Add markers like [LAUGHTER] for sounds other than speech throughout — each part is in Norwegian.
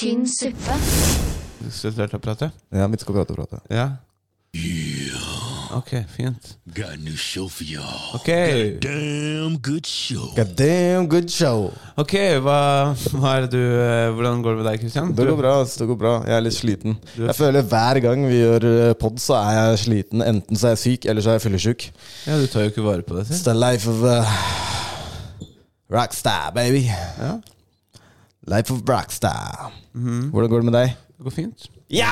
tynn suppe. Skal du starte å prate? Ja, vi skal prate og prate. Ja. Ok, fint. Got a new show for y'all. Ok, Damn good show. God damn good show! ok, hva, hva er det du eh, Hvordan går det med deg, Kristian? Det går bra. ass, det går bra Jeg er litt sliten. Jeg føler hver gang vi gjør eh, pod, så er jeg sliten. Enten så er jeg syk, eller så er jeg fyllesyk. Ja, du tar jo ikke vare på det It's the life of a rockstar, baby. Ja, Life of rockstar. Mhm. Hvordan går det med deg? det går fint. Ja!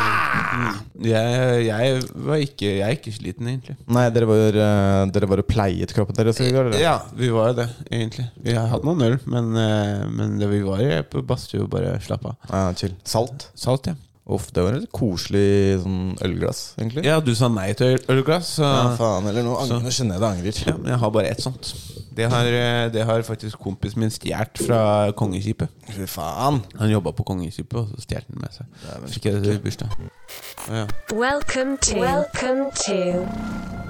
Jeg, jeg, var ikke, jeg er ikke sliten, egentlig. Nei, dere var, uh, dere var og pleiet kroppen deres i går? Ja, vi var jo det, egentlig. Vi har hatt noen øl, men, eh, men det, vi var på badstue og bare slapp av. Ja, chill. Salt? Salt, ja. Uff, det var et koselig sånn ølglass, egentlig. Ja, du sa nei til øl- ølglass, så Ja, faen, eller nå angrer, nå skjønner jeg det angrer. ja, men jeg har bare ett sånt. Det har, eh, det har faktisk kompisen min stjålet fra Kongeskipet. Fy faen. Han jobba på Kongeskipet, og så stjal han med seg. Fikk jeg det til bursdag. Ja. Welcome to. Welcome to.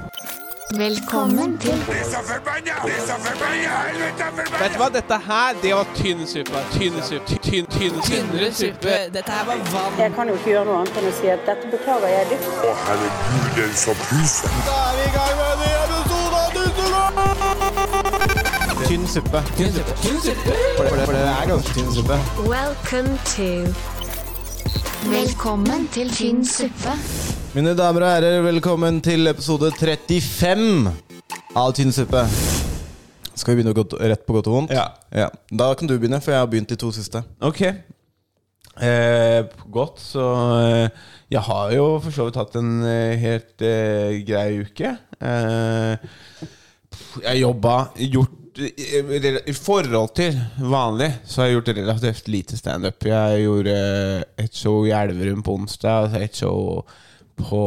Velkommen til Vet du hva, dette her, det var tynn suppe. Tynn suppe. Tynn, tynn, tynnere suppe. Dette her var vann. Jeg kan jo ikke gjøre noe annet enn å si at dette beklager jeg dypt. Da er vi i gang med en ny episode av Tynn suppe! Tynn suppe. Tynn suppe. Tynn suppe. For det, for det er ganske tynn suppe. Welcome to. Velkommen til tynn suppe. Mine damer og herrer, velkommen til episode 35 av Tynn suppe. Skal vi begynne godt, rett på godt og vondt? Ja. Da kan du begynne, for jeg har begynt de to siste. Ok. Eh, godt, så eh, Jeg har jo for så vidt hatt en eh, helt eh, grei uke. Eh, jeg jobba gjort i, forhold til vanlig så har jeg gjort relativt lite standup. Jeg gjorde et show i Elverum på onsdag, og et show på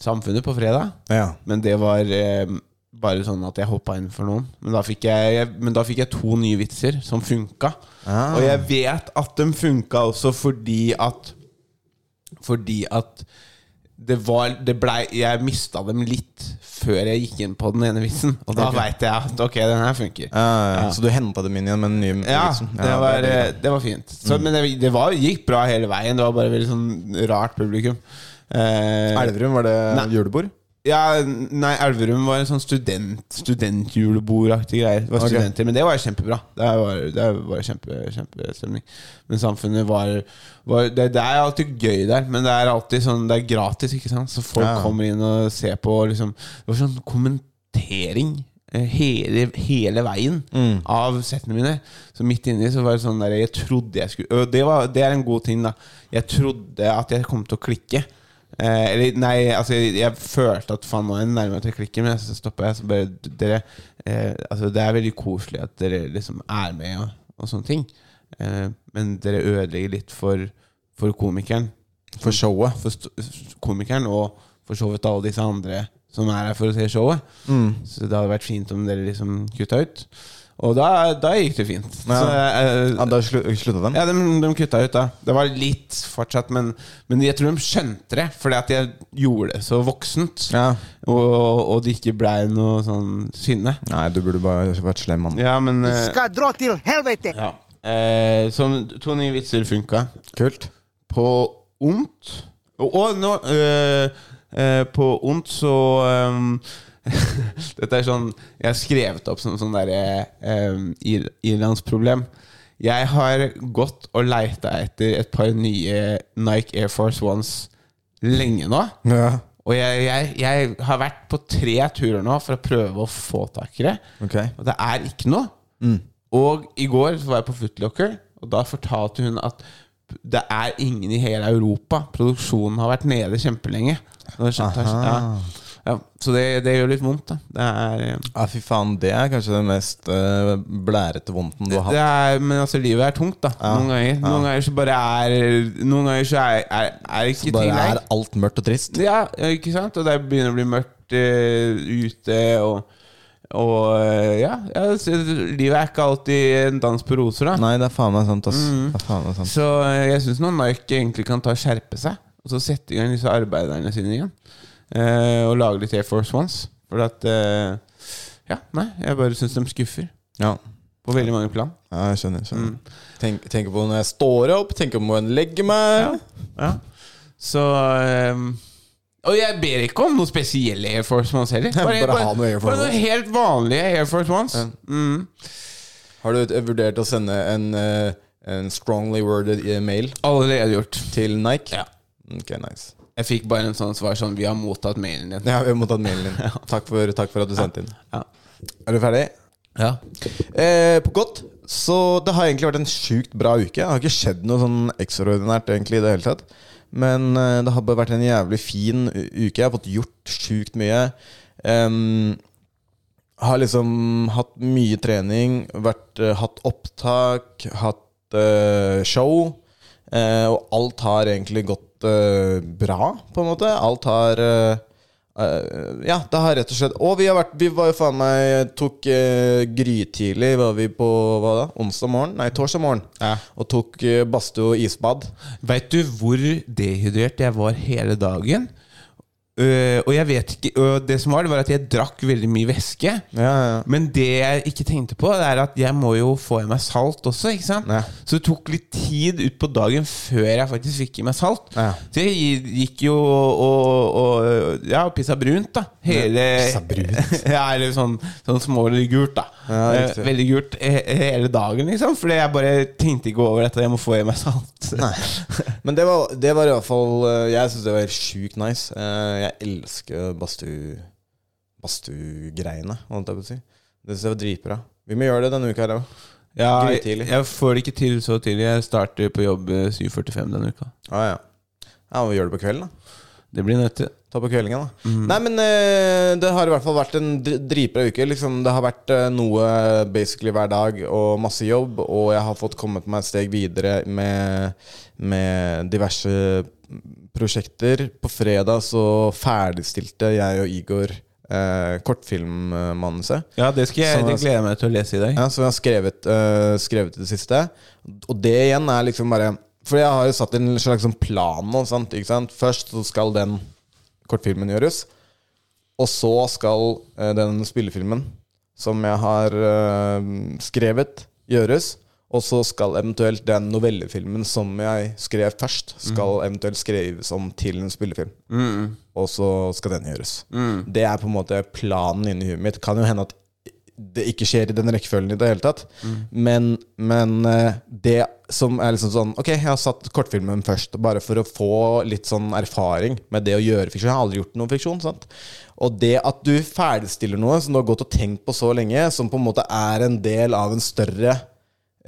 Samfunnet på fredag. Ja. Men det var eh, bare sånn at jeg hoppa inn for noen. Men da, fikk jeg, men da fikk jeg to nye vitser som funka. Ah. Og jeg vet at de funka også fordi at Fordi at det var det ble, Jeg mista dem litt før jeg gikk inn på den ene vitsen. Og da okay. veit jeg at ok, den her funker. Ja, ja. Ja. Så du henta dem inn igjen med den nye vitsen? Ja, det var, det eh, det var fint. Så, Men det, det var, gikk bra hele veien. Det var bare veldig sånn rart publikum. Eh, Elverum, var det Nei. julebord? Ja, nei, Elverum var en sånn student studentjulebordaktig greier. Det var Ok. studenter, Men det var kjempebra. Det var, det var kjempe, kjempestemning. Men samfunnet var, var det, det er alltid gøy der, men det er alltid sånn Det er gratis, ikke sant? Så folk Ja. kommer inn og ser på liksom, Det var sånn kommentering eh, hele, hele veien Mm. av settene mine. Så midt inni så var det sånn der Jeg trodde jeg skulle det, var, det er en god ting, da. Jeg trodde at jeg kom til å klikke. Eh, nei, altså jeg, følte at faen nå er jeg nærmere til å klikke, men så stoppa jeg. Så bare dere eh, Altså Det er veldig koselig at dere liksom er med og, og sånne ting. Eh, men dere ødelegger litt for, for komikeren. For showet. For komikeren og for så vidt alle disse andre som er her for å se showet. Mm. Så det hadde vært fint om dere liksom kutta ut. Og da, da gikk det fint. Ja. Så, eh, Ja, da slu, slutta dem? ja, de, de kutta ut da. Det var litt fortsatt, men, men jeg tror de skjønte det. Fordi at jeg gjorde det så voksent. Ja. Og, og det ikke blei noe sånn sinne. Nei, du burde bare vært slem, mann. Ja, men eh, Skal dra til helvete! ja. eh, Så to nye vitser funka. Kult. På ondt Og, og nå eh, eh, På ondt så ehm, [LAUGHS] Dette er sånn Jeg har skrevet opp som sånn derre um, irlandsproblem. Jeg har gått og leita etter et par nye Nike Air Force Ones lenge nå. Ja. Og jeg, jeg, jeg har vært på tre turer nå for å prøve å få tak i det. Ok. Og det er ikke noe. Og i går så var jeg på Footlocker, og da fortalte hun at det er ingen i hele Europa. Produksjonen har vært nede kjempelenge. Det Ja. Ja, så det, det gjør litt vondt, da. Det er, eh, Ja, fy faen, det er kanskje det mest uh, blærete vondten du har hatt. det er Men altså, livet er tungt, da. Ja. Noen ganger Noen ganger så bare er Noen ganger så er, er, er ikke Bare ting er alt mørkt og trist. Ja, ikke sant? Og det begynner å bli mørkt uh, ute, og, og ja, ja så Livet er ikke alltid en dans på roser, da. Nei, det er faen meg sant. Mm. Faen meg sant. Så jeg syns Nike egentlig kan ta og skjerpe seg, og så sette i gang disse arbeiderne sine igjen. Eh, og lage litt Air Force Ones. For at eh, Ja, nei, jeg bare syns de skuffer. Ja. På veldig mange plan. Ja, jeg skjønner. skjønner. Tenk, tenker på når jeg står opp, tenker på når jeg legger meg. Ja. Så eh, Og jeg ber ikke om noe spesielle Air Force Ones heller. [LAUGHS] Bare ha noe Air Force bare noe helt vanlige Air Force Ones. Mm. Har du vurdert å sende en, eh, en strongly worded mail Allerede gjort. til Nike? Ja. Ok, nice. Jeg fikk bare en sånn svar sånn Vi har mottatt mailen din. Ja, vi har mottatt mailen din. [LAUGHS] Takk for, takk for at du sendte inn. Ja. Er du ferdig? Ja. Eh, på godt. Så det har egentlig vært en sjukt bra uke. Det har ikke skjedd noe sånn ekstraordinært egentlig i det hele tatt. Men eh, det har bare vært en jævlig fin uke. Jeg har fått gjort sjukt mye. Em, har liksom hatt mye trening, vært, eh, hatt opptak, hatt eh, show. eh, og alt har egentlig gått eh, bra, på en måte. Alt har uh, uh, Ja, det har rett og slett Og vi har vært Vi var jo faen meg Tok uh, grytidlig Var vi på hva da? Onsdag morgen? Nei, torsdag morgen. Ja. Og tok uh, badstue og isbad. Veit du hvor dehydrert jeg var hele dagen? Øh, og jeg vet ikke og Det som var, det var at jeg drakk veldig mye væske. Ja, ja. Men det jeg ikke tenkte på, Det er at jeg må jo få i meg salt også. ikke sant? Ja. Så det tok litt tid ut på dagen før jeg faktisk fikk i meg salt. Så jeg gikk jo og, og, og Ja, pissa brunt, da. Hele pissa brunt? [LAUGHS] ja, eller sånn, sånn smålig gult, da. Eh. Veldig gult he hele dagen, liksom. Fordi jeg bare tenkte ikke over dette. Jeg må få i meg salt. Men det var, det var i hvert fall uh, Jeg syns det var sjukt nice. Uh, jeg elsker badstue badstuegreiene, holdt jeg på å si. Det synes jeg var dritbra. Vi må gjøre det denne uka her òg. Ja, jeg, jeg får det ikke til så tidlig. Jeg starter på jobb eh, 7.45 denne uka. Ah, ja. ja, vi gjør det på kvelden, da. Det blir nødt til. Ta på kveldingen, da. Nei, men eh, det har i hvert fall vært en dr- dritbra uke. Liksom, det har vært eh, noe basically hver dag og masse jobb, og jeg har fått kommet meg et steg videre med, med diverse prosjekter. På fredag så ferdigstilte jeg og Igor eh, kortfilmmanuset. Ja, det, skal jeg, det gleder jeg meg til å lese i dag. Ja, som jeg har skrevet, eh, skrevet i det siste. Og det igjen er liksom bare For jeg har jo satt en slags sånn plan nå. Sant? Sant? Først så skal den kortfilmen gjøres. Og så skal eh, den spillefilmen som jeg har eh, skrevet, gjøres. Og så skal eventuelt den novellefilmen som jeg skrev først, skal eventuelt skrives om til en spillefilm. Og så skal den gjøres. Det er på en måte planen inni huet mitt. Kan jo hende at det ikke skjer i den rekkefølgen i det hele tatt. Men, men eh, det som er liksom sånn Ok, jeg har satt kortfilmen først, bare for å få litt sånn erfaring med det å gjøre fiksjon. Jeg har aldri gjort noe fiksjon. sant? Og det at du ferdigstiller noe som du har gått og tenkt på så lenge, som på en måte er en del av en større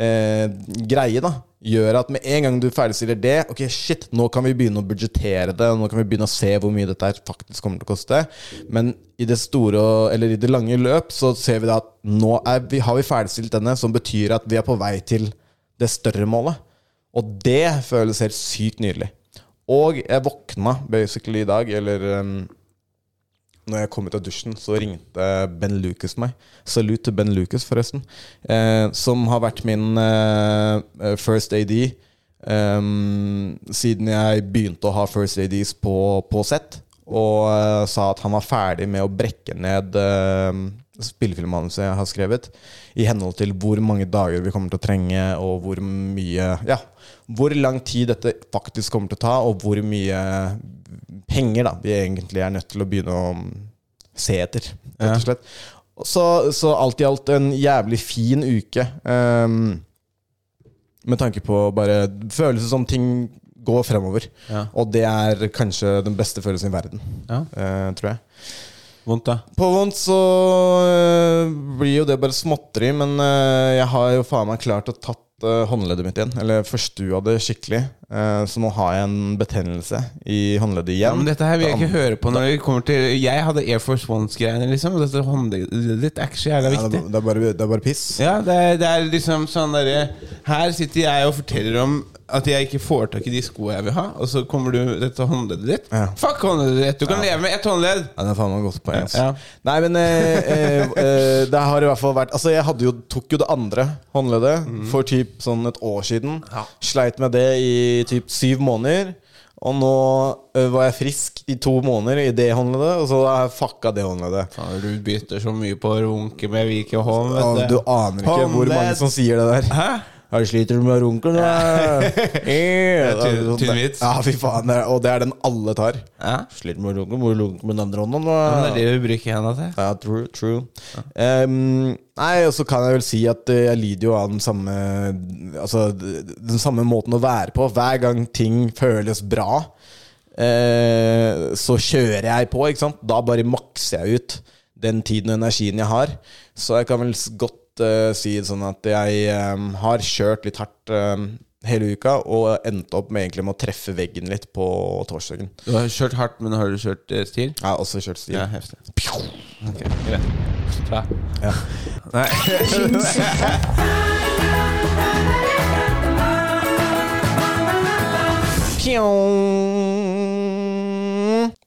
eh, greie, da gjør at med en gang du ferdigstiller det Ok, shit, nå kan vi begynne å budsjettere det, nå kan vi begynne å se hvor mye dette faktisk kommer til å koste. Men i det store, eller i det lange løp så ser vi da at nå vi, har vi ferdigstilt denne, som betyr at vi er på vei til det større målet. Og det føles helt sykt nydelig. Og jeg våkna basically i dag, eller um, når jeg kom ut av dusjen, så ringte Ben Lucas meg. Salut til Ben Lucas, forresten. Eh, som har vært min eh, eh, first AD eh, siden jeg begynte å ha first ADs på, på sett. Og eh, sa at han var ferdig med å brekke ned eh, spillefilmmanuset jeg har skrevet, i henhold til hvor mange dager vi kommer til å trenge, og hvor mye Ja, hvor lang tid dette faktisk kommer til å ta, og hvor mye penger da vi egentlig er nødt til å begynne å se etter, rett og slett. Så, så alt i alt en jævlig fin uke. Um, med tanke på bare følelser som ting går fremover. Ja. Og det er kanskje den beste følelsen i verden, Ja. uh, tror jeg. Vondt, da. På vondt så uh, blir jo det bare småtteri, men uh, jeg har jo faen meg klart å tatt håndleddet mitt igjen. Eller forstua det skikkelig. Eh, så nå har jeg en betennelse i håndleddet Ja, igjen. men dette her vil jeg ikke høre på når det kommer til Jeg hadde Air Force Ones-greiene, liksom. og Dette håndleddet ditt er ikke så jævla viktig. Ja, det, er bare, det er bare piss. Ja, det er, det er liksom sånn derre Her sitter jeg og forteller om at jeg ikke får tak i de skoene jeg vil ha, og så kommer du dette håndleddet ditt. Ja. Fuck håndleddet ditt! Du kan leve med ett håndledd! Ja, det er faen meg godt poeng. Ja. Nei, men eh, eh, eh, det har i hvert fall vært Altså, jeg jo, tok jo det andre håndleddet mm. for typ sånn et år siden. Sleit med det i typ syv måneder. Og nå ø, var jeg frisk i to måneder i det håndleddet, og så har jeg fucka det håndleddet. Faen, Du bytter så mye på å runke med Vike Holm. Ja, du aner ikke hvor mange som sier det der. Hæ? Jeg sliter du med runkelen, da? [LAUGHS] Eh, tynn- tynn vits. Ja, fy faen. Og det er den alle tar. Ja? Sliter med runkelen, må du runke med den andre hånden, Ja, det er det vi bruker henda til. Ja, true. true. Ehm, nei, og så kan jeg vel si at eh, jeg lider jo av den samme Altså den samme måten å være på. Hver gang ting føles bra, uh, så kjører jeg på, ikke sant. Da bare makser jeg ut den tiden og energien jeg har. Så jeg kan vel godt eh, si det sånn at jeg um, har kjørt litt hardt um, hele uka, og endte opp med egentlig med å treffe veggen litt på torsdagen. Du har kjørt hardt, men har du kjørt uh, stil? Jeg har også kjørt stil. Ja, heftig. Ok, greit. Bra. Ja. Nei.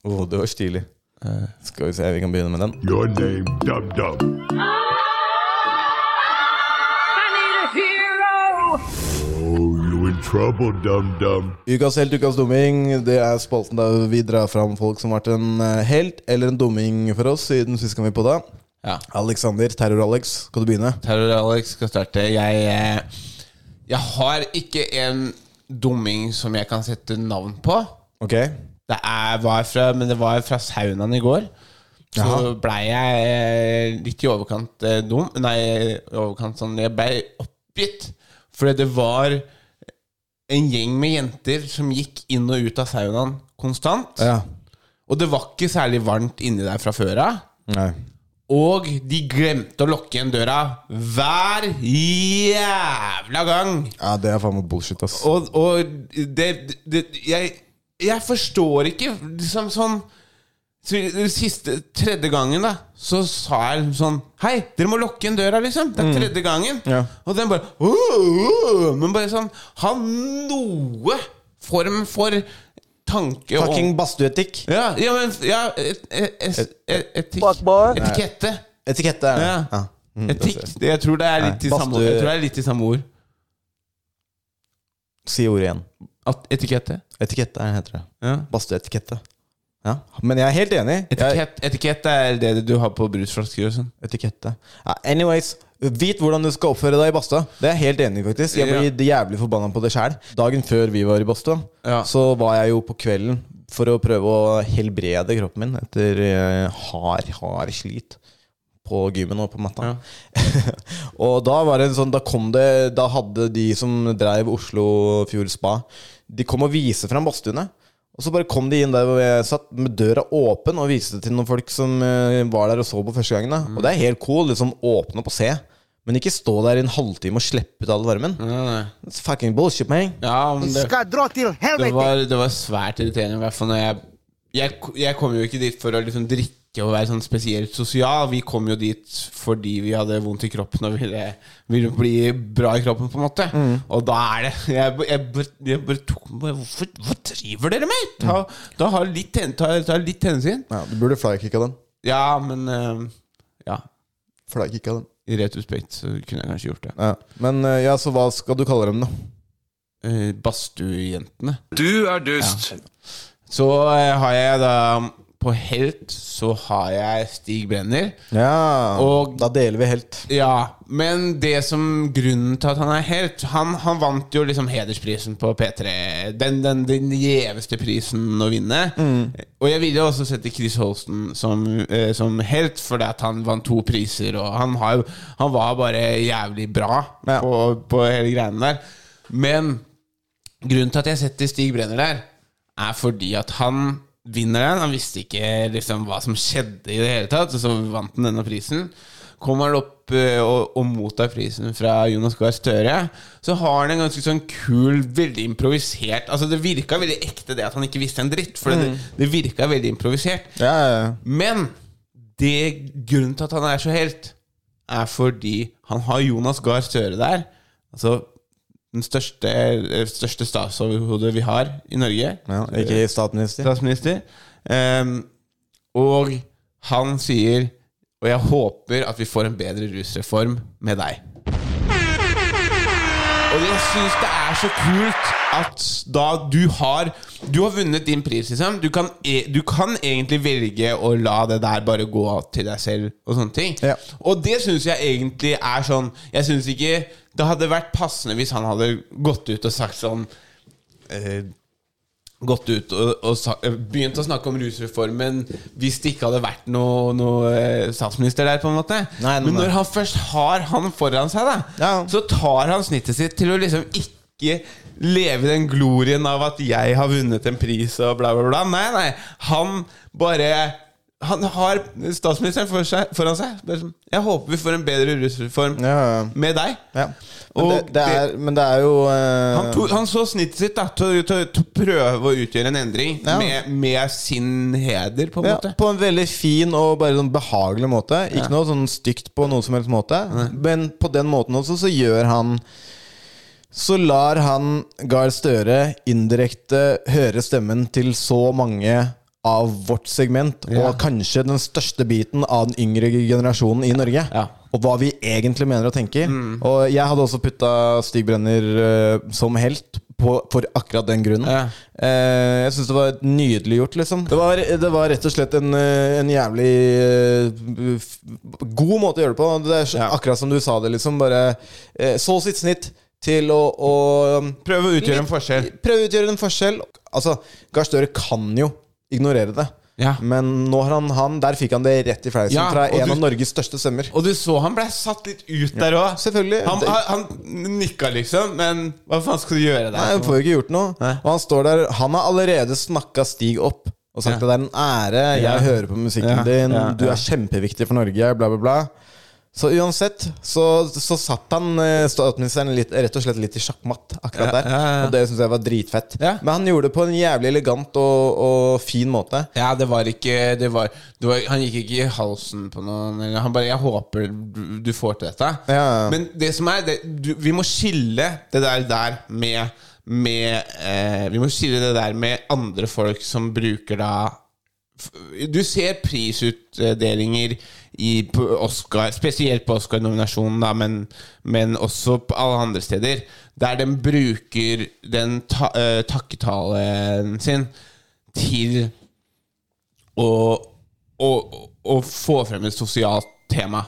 Åh, det var stilig. Skal vi se, vi kan begynne med den. Your name, Dum Dum. Oh, you in trouble, Dum Dum. Ukas helt, ukas dumming. Det er spalten der vi drar fram folk som har vært en eh, helt eller en dumming for oss siden sist gang vi på det. Ja. Alexander, Terror-Alex, skal du begynne? Terror-Alex skal starte. Jeg, eh, jeg har ikke en dumming som jeg kan sette navn på. Ok. Det er, var fra, men det var fra saunaen i går. Så blei jeg eh, litt i overkant dum. Nei, i overkant sånn Jeg blei oppgitt. Fordi det var en gjeng med jenter som gikk inn og ut av saunaen konstant. Ja. Og det var ikke særlig varmt inni der fra før av. Og de glemte å lukke igjen døra hver jævla gang. Ja, det er faen meg bullshit, ass. Og, og det, det jeg, jeg forstår ikke liksom sånn siste, tredje gangen da Så sa jeg liksom sånn Hei, dere må lukke igjen døra liksom Det er tredje gangen Ja. Og den bare Men bare sånn Ha noe form for Tanke om- Fucking badstueetikk. Ja, ja, men ja, et, et, et, et, etikk. Etikette Etikette. Ja. Ja. Mm, Etikk, jeg. det, jeg tror det er litt i samme ord. Jeg tror det er litt i samme ord Si ordet igjen. At etikette Etikette er- heter det. ja. Badstueetikette. Ja. Men jeg er helt enig. Etikett, etikett er det du har på brusflasker og sånn etikette. Ja, anyways, vit hvordan du skal oppføre deg i badstua. Det er jeg helt enig i, faktisk. Jeg Ja. blir jævlig forbanna på det sjæl. Dagen før vi var i badstua, Ja. så var jeg jo på kvelden for å prøve å helbrede kroppen min etter eh, hard, hard slit på gymmen og på matta. [LAUGHS] og da var det sånn Da kom det Da hadde de som drev Oslo Fjord Spa De kom og viste fram badstuene. Og så bare kom de inn der hvor jeg satt med døra åpen og viste det til noen folk som eh, var der og så på første gangen. Da. Og det er helt cool. Liksom Åpne opp og se. Men ikke stå der i en halvtime og slippe ut all varmen. Nei, nei. It's fucking bullshit, man. Ja, men det, Skal dra til det, var, det var svært irriterende, i hvert fall når jeg Jeg, jeg kom jo ikke dit for å liksom drikke og være sånn spesielt sosial. Vi kom jo dit fordi vi hadde vondt i kroppen og ville, ville bli bra i kroppen, på en måte. Og da er det Jeg, jeg, jeg bare tok Hvorfor Hva driver dere med? Ta, da har litt, ta, ta litt hensyn. Ja, du burde flykicka den. Ja, men uh, Ja. Flykicka den. I retrospekt så kunne jeg kanskje gjort det. Ja. Men uh, ja, så hva skal du kalle dem, da? Uh, Badstuejentene. Du er dust. Så eh, har jeg da På Helt så har jeg Stig Brenner. Ja, Og- da deler vi helt. Ja, men det som grunnen til at han er helt Han, han vant jo liksom hedersprisen på P3. Den, den, den gjeveste prisen å vinne. Og jeg ville også sette Chris Holsten som, eh, som helt, fordi at han vant to priser. Og han, har, han var bare jævlig bra Ja. på, på hele greiene der. Men grunnen til at jeg setter Stig Brenner der, er fordi at han vinner den. Han visste ikke liksom hva som skjedde i det hele tatt, og så vant han denne prisen. Kommer han opp eh, og, og mottar prisen fra Jonas Gahr Støre, så har han en ganske sånn kul, veldig improvisert Altså Det virka veldig ekte, det at han ikke visste en dritt. For det, det virka veldig improvisert. Ja, ja, ja. Men det grunnen til at han er så helt, er fordi han har Jonas Gahr Støre der. Altså den største, eh, største statsoverhodet vi har i Norge. ja ikke statsminister. Statsminister. Um, og han sier Og jeg håper at vi får en bedre rusreform med deg. Og jeg syns det er så kult at da du har Du har vunnet din pris, liksom. Du kan, e- du kan egentlig velge å la det der bare gå til deg selv og sånne ting. Ja. Og det syns jeg egentlig er sånn Jeg syns ikke det hadde vært passende hvis han hadde gått ut og sagt sånn eh, Gått ut og, og eh, begynt å snakke om rusreformen hvis det ikke hadde vært noe, noe eh, statsminister der. på en måte Nei, nei, Men når han først har han foran seg, da Ja. så tar han snittet sitt til å liksom ikke leve i den glorien av at jeg har vunnet en pris og bla, bla, bla. Nei, nei. Han bare Han har statsministeren for seg, foran seg. Jeg håper vi får en bedre rusreform Ja, ja. med deg. Ja. Men, det, det er, men det er jo uh... Han, to, han så snittet sitt da til, å prøve å utgjøre en endring med, med sin heder, på en måte. På en veldig fin og bare sånn behagelig måte. Ikke noe sånn stygt på noen som helst måte. Men på den måten også så gjør han Så lar han Gahr Støre indirekte høre stemmen til så mange av vårt segment, Ja. og kanskje den største biten av den yngre generasjonen i Norge. Ja. Og hva vi egentlig mener og tenker. Og jeg hadde også putta Stig Brenner uh, som helt på, for akkurat den grunnen. Ja. Eh, jeg syns det var nydelig gjort, liksom. Det var, det var rett og slett en, eh, en jævlig uh, god måte å gjøre det på. Det er akkurat som du sa det, liksom. Bare så sitt snitt til å, å um, Prøve å utgjøre en forskjell. Prøve å utgjøre en forskjell. Altså, Gahr Støre kan jo ignorere det. Ja. Men nå har han, han Der fikk han det rett i fleisen Ja, fra en du- av Norges største stemmer. Og du så han ble satt litt ut der òg. Selvfølgelig. Han, han, han nikka, liksom, men hva faen skal du gjøre der? Nei, han får jo ikke gjort noe. Og han står der Han har allerede snakka Stig opp og sagt Ja. at det er en ære. Jeg hører på musikken din. Du er kjempeviktig for Norge. Bla, bla, bla. Så uansett så, så satt han eh, statsministeren litt, rett og slett litt i sjakkmatt akkurat der. ja, ja. Og det syns jeg var dritfett. Ja. Men han gjorde det på en jævlig elegant og, og fin måte. Ja, det var ikke det var, det var, Han gikk ikke i halsen på noen. Han bare 'Jeg håper du, får til dette'. Ja. Men det som er det, du, Vi må skille det der, der med, med eh, Vi må skille det der med andre folk som bruker da Du ser prisutdelinger i, Oscar, spesielt på Oscar-nominasjonen, men, men også på alle andre steder, der den bruker den ta, uh, takketalen sin til å, å, å få frem et sosialt tema.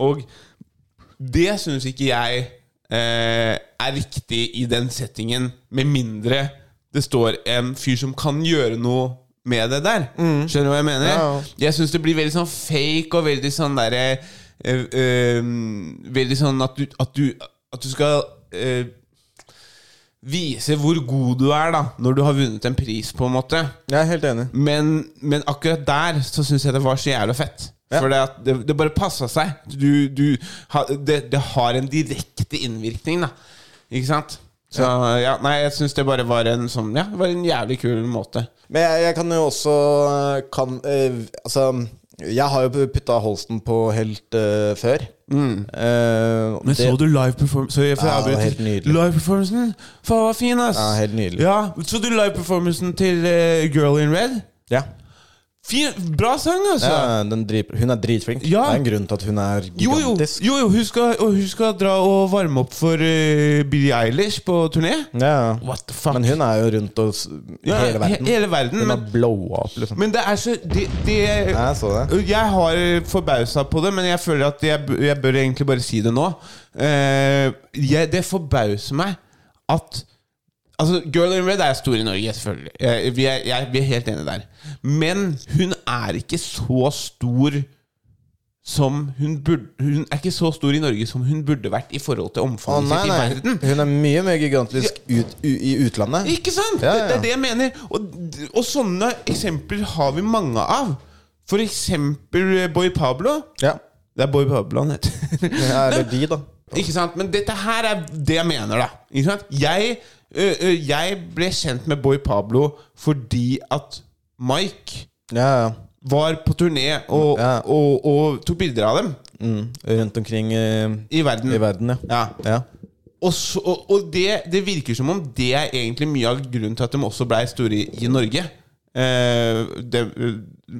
Og det syns ikke jeg uh, er riktig i den settingen, med mindre det står en fyr som kan gjøre noe med det der. Skjønner du hva jeg mener? Ja. Jeg syns det blir veldig sånn fake og veldig sånn derre øh, øh, Veldig sånn at du, at du, at du skal øh, vise hvor god du er da når du har vunnet en pris, på en måte. Jeg er helt enig. Men, men akkurat der så syns jeg det var så jævla fett. Ja. For det, det, det bare passa seg. Du, du, det, det har en direkte innvirkning, da. Ikke sant? Så ja, nei, jeg syns det bare var en sånn Ja, det var en jævlig kul måte. Men jeg, jeg kan jo også kan, eh, Altså, jeg har jo putta Holsten på helt eh, før. Eh, Men det- så du live performance Sorry jeg Ja, det var helt nydelig. Live performancen Faen, var fin, ass! Ja, helt nydelig. Ja, Så du live performancen til eh, Girl in Red? Ja. Fin, bra sang, altså! ja den drit, hun er dritflink. Ja. Det er en grunn til at hun er gigantisk. jo, jo, jo hun, skal, hun skal dra og varme opp for uh, Billie Eilish på turné. Ja. What the fuck? Men hun er jo rundt oss Ja, hele verden. he- hele verden, Hun men- er blowa opp, liksom. Men det er så Det, det jeg så det. Jeg har forbausa på det, men jeg føler at jeg, jeg bør egentlig bare si det nå. Uh, jeg, det forbauser meg at Altså, Girl in Red er stor i Norge, selvfølgelig. Vi, er, jeg, vi er helt enige der. Men hun er ikke så stor som hun burde Hun er ikke så stor i Norge som hun burde vært i forhold til omfanget sitt i verden. Hun er mye mer gigantisk ut, u, i utlandet. Ikke sant? Ja, ja. Det, det er det jeg mener. Og, og sånne eksempler har vi mange av. For eksempel Boy Pablo. Ja. Det er Boy Pablo han heter. ja eller [LAUGHS] de, da. Ikke sant? Men dette her er det jeg mener, da. Ikke sant? Jeg, ø, ø, jeg ble kjent med Boy Pablo fordi at Mike Ja, ja. var på turné og, Ja. og, og tok bilder av dem Mm. Rundt omkring eh, i verden. i verden, ja. Ja. ja. Og, så, og, og det, det virker som om det er egentlig mye av grunnen til at de også ble store i, i Norge. Eh, det,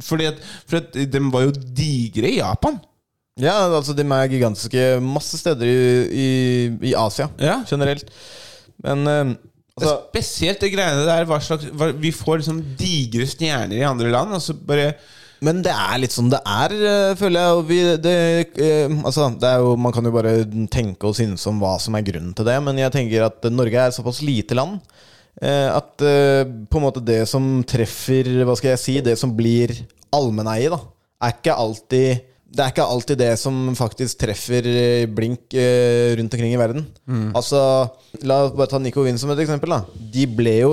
fordi at, for at de var jo digre i Japan. Ja, altså de er gigantiske masse steder i, i, i Asia Ja. generelt. Men eh, altså Spesielt det greiene der hva slags, hva, Vi får liksom digre stjerner i andre land, og så bare Men det er litt sånn det er, eh, føler jeg. Og vi, det, eh, altså, det er jo, man kan jo bare tenke og synes om hva som er grunnen til det, men jeg tenker at Norge er såpass lite land eh, at eh, på en måte det som treffer Hva skal jeg si? Det som blir allmenneie, da, er ikke alltid det er ikke alltid det som faktisk treffer eh, blink eh, rundt omkring i verden. Altså, La oss bare ta Nico Wien som et eksempel. da De ble jo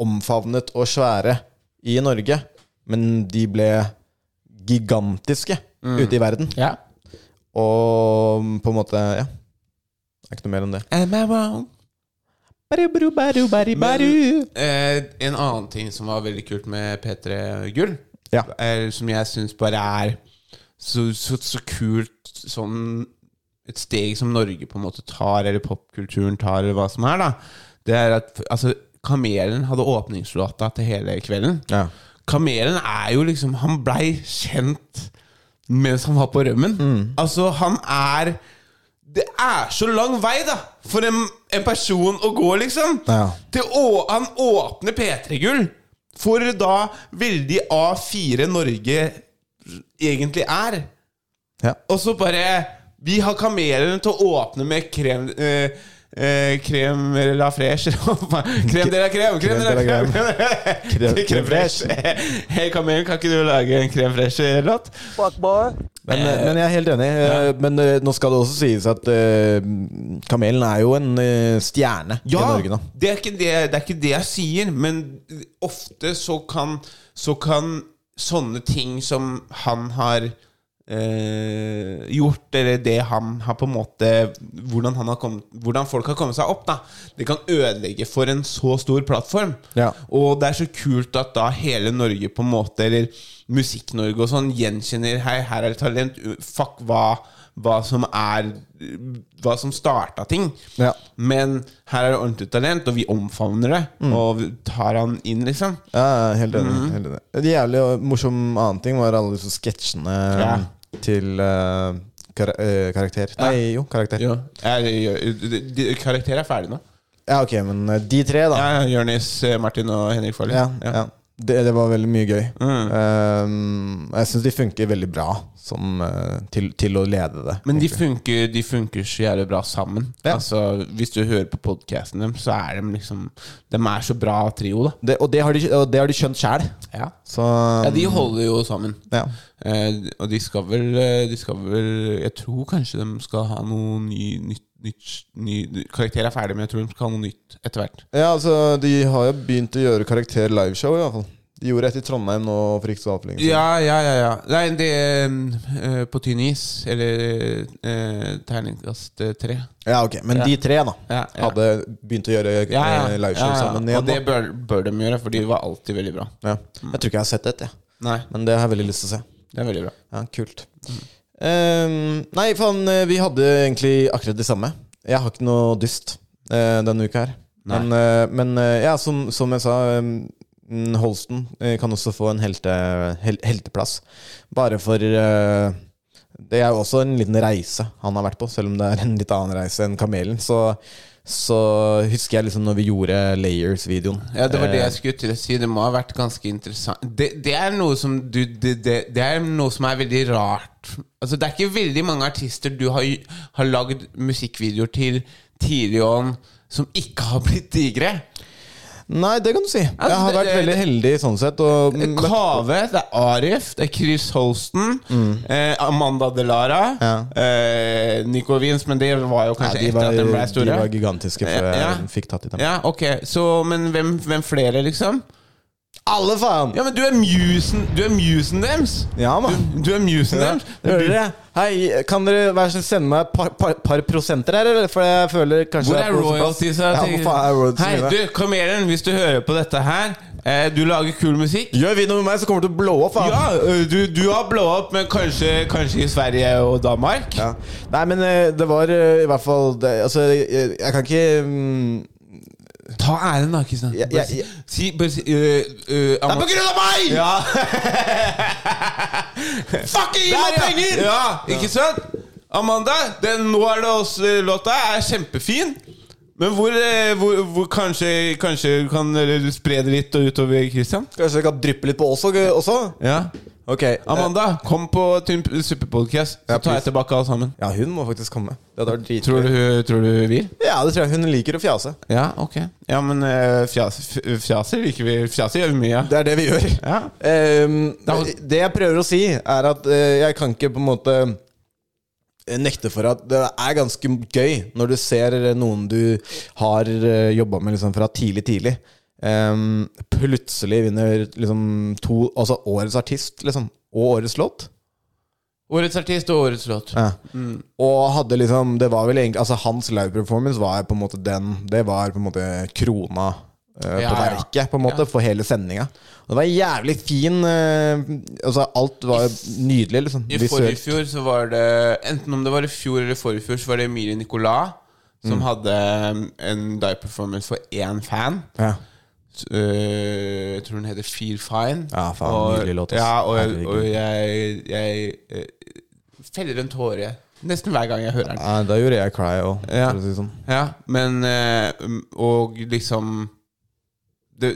omfavnet og svære i Norge, men de ble gigantiske ute i verden. Ja. Og på en måte Ja. Det er ikke noe mer enn det. Am I wrong? Baru, baru, baru, Men eh, en annen ting som var veldig kult med P3 Gull, Ja. er, som jeg syns bare er så, så, så kult sånn Et steg som Norge på en måte tar, eller popkulturen tar, eller hva som er, da, det er at altså, Kamelen hadde åpningslåta til hele kvelden. Ja. Kamelen er jo liksom Han blei kjent mens han var på rømmen. Altså, han er Det er så lang vei, da, for en, en person å gå, liksom. Ja. Til å, han åpner P3-gull for da veldig A4 Norge egentlig er. Ja. Og så bare Vi har kamelen til å åpne med krem eh, eh, Krem la fresh Krem de la krem! Krem de la krem! Krem- Krem fresh. Hei, kamelen, kan ikke du lage en krem fresh-låt? Men, men jeg er helt enig. Ja. Men eh, nå skal det også sies at uh, Kamelen er jo en uh, stjerne i Norge nå. det er, ikke det, det er ikke det jeg sier, men ofte så kan, så kan sånne ting som han har eh, gjort, eller det han har på en måte hvordan, han har kommet, hvordan folk har kommet seg opp, da det kan ødelegge for en så stor plattform. Ja. Og det er så kult at da hele Norge på en måte, eller Musikk-Norge og sånn, gjenkjenner Hei, her er det talent. Fuck hva, hva som er Hva som starta ting. Ja. Men her er det ordentlig talent, og vi omfavner det. Og vi tar han inn, liksom. Ja, helt enig. Mm. helt enig. En jævlig morsom annen ting var alle disse sketsjene Ja. til uh, kar uh, karakter. Nei, jo, karakter. Jo. Karakter er ferdig nå. Ja, ok, men eh, de tre, da. Ja, Jonis, eh, Martin og Henrik Farley. Ja, ja. Det, det var veldig mye gøy. Mm. Um, jeg syns de funker veldig bra som, eh, til, til å lede det. Men de funker, de funker så jævlig bra sammen. Ja. Altså, Hvis du hører på podkasten dem, så er de liksom De er så bra trio, da. det, og, det har de, og det har de skjønt sjæl. Ja. Så ja, de holder jo sammen. ja. Uh, og de skal vel eh, De skal vel Jeg tror kanskje de skal ha noe ny, nytt, nytt ny, Karakter er ferdig, men jeg tror de skal ha noe nytt etter hvert. Ja, altså, de har jo begynt å gjøre karakter liveshow, i hvert fall. De gjorde et i Trondheim nå for ikke så altfor lenge siden. Ja, ja, ja. ja. Nei, det eh, på tynn is. Eller eh, terningkast eh, tre. Ja, ok, Men Ja. de tre da Ja, ja. hadde begynt å gjøre Ja, ja. liveshow ja, ja. sammen Og det bør, bør de gjøre, for de var alltid veldig bra. Ja. Jeg tror ikke jeg har sett et, jeg. Nei, men det har jeg veldig lyst til å se. det er veldig bra. Ja, Kult. Ehm, nei, faen, eh, vi hadde egentlig akkurat det samme. Jeg har ikke noe dyst uh, denne uka her. Nei. Men, uh, men uh, ja, som, som jeg sa mm, Holsten kan også få en helte, hel, helteplass. Bare for Det er jo også en liten reise han har vært på, selv om det er en litt annen reise enn Kamelen. Så, så husker jeg liksom når vi gjorde Layers-videoen. Ja, det var det Eh, jeg skulle til å si. Det må ha vært ganske interessant. Det, det er noe som du det, det, det er noe som er veldig rart. Altså, det er ikke veldig mange artister du har, har lagd musikkvideoer til tidlig on som ikke har blitt digre. Nei, det kan du si. Altså, Jeg har vært det- veldig heldig sånn sett. Og, Kave, det er Arif, det er Chris Holsten, eh, Amanda Delara, Mm. Ja. eh, Nico Wins, men det var jo kanskje kanskje de, var, etter at de ble de var gigantiske før Ja. jeg fikk tatt i dem. Ja, ok, så, Men hvem, hvem flere, liksom? Alle, faen! Ja, men du er musen Du er musen deres! Ja, man. Du, du er musen Ja. deres! Hører dere? Hei, kan dere være snill sende meg et par, par, par prosenter her, eller? For jeg føler kanskje Hvor er royalties? Ja, royalties Hei, du, Kamelen, hvis du hører på dette her eh, Du lager kul musikk. Gjør vi noe med meg, så kommer du til å blå opp, faen. Ja, du, du har blå opp, men kanskje, kanskje i Sverige og Danmark? Ja. Nei, men det var i hvert fall det, Altså, jeg, jeg kan ikke mm, Ta æren, da, Kristian. Ja, ja, ja. Si, bare si øh, øh, Det er på grunn av meg! Ja. [LAUGHS] Fucking gi meg penger! Ja, ikke sant? Amanda, den Nå er det oss-låta er kjempefin. Men hvor, eh, hvor, hvor kanskje, kanskje du kan eh, spre det litt utover Christian? Kanskje det kan dryppe litt på oss også? Ja. Ok, eh, Amanda, kom på Superpodcast, så Ja, tar jeg tilbake alle sammen. Ja, hun må faktisk komme. Det. Tror du, tror du vil? Ja, det tror jeg. Hun liker å fjase. Ja, ok. Ja, men uh, fjas, fjaser liker vi. Fjaser gjør vi mye Ja. Det er det vi gjør. Ja. Um, det jeg prøver å si, er at eh, jeg kan ikke på en måte nekte for at det er ganske gøy når du ser noen du har uh, jobba med liksom fra tidlig, tidlig. Um, plutselig vinner liksom to Altså årets artist, liksom. Og årets låt. Årets artist og årets låt. Ja. Og hadde liksom Det var vel egentlig Altså Hans live performance var på en måte den Det var på en måte krona eh, Ja, på verket, på en måte, for hele sendinga. Det var jævlig fin eh, Altså Alt var nydelig, liksom. I forrige fjor så var det Enten om det var i fjor eller forrige fjor, så var det Emilie Nicolas som Mm. hadde um, en dive performance for én fan. Ja. Øh, jeg tror den heter Feel Fine. Ja, faen, og, nydelig låt. Ja, og, og jeg, jeg øh, feller en tåre nesten hver gang jeg hører den. Ja, da gjorde jeg cry òg, Ja. si sånn. Ja, men uh, Og liksom det,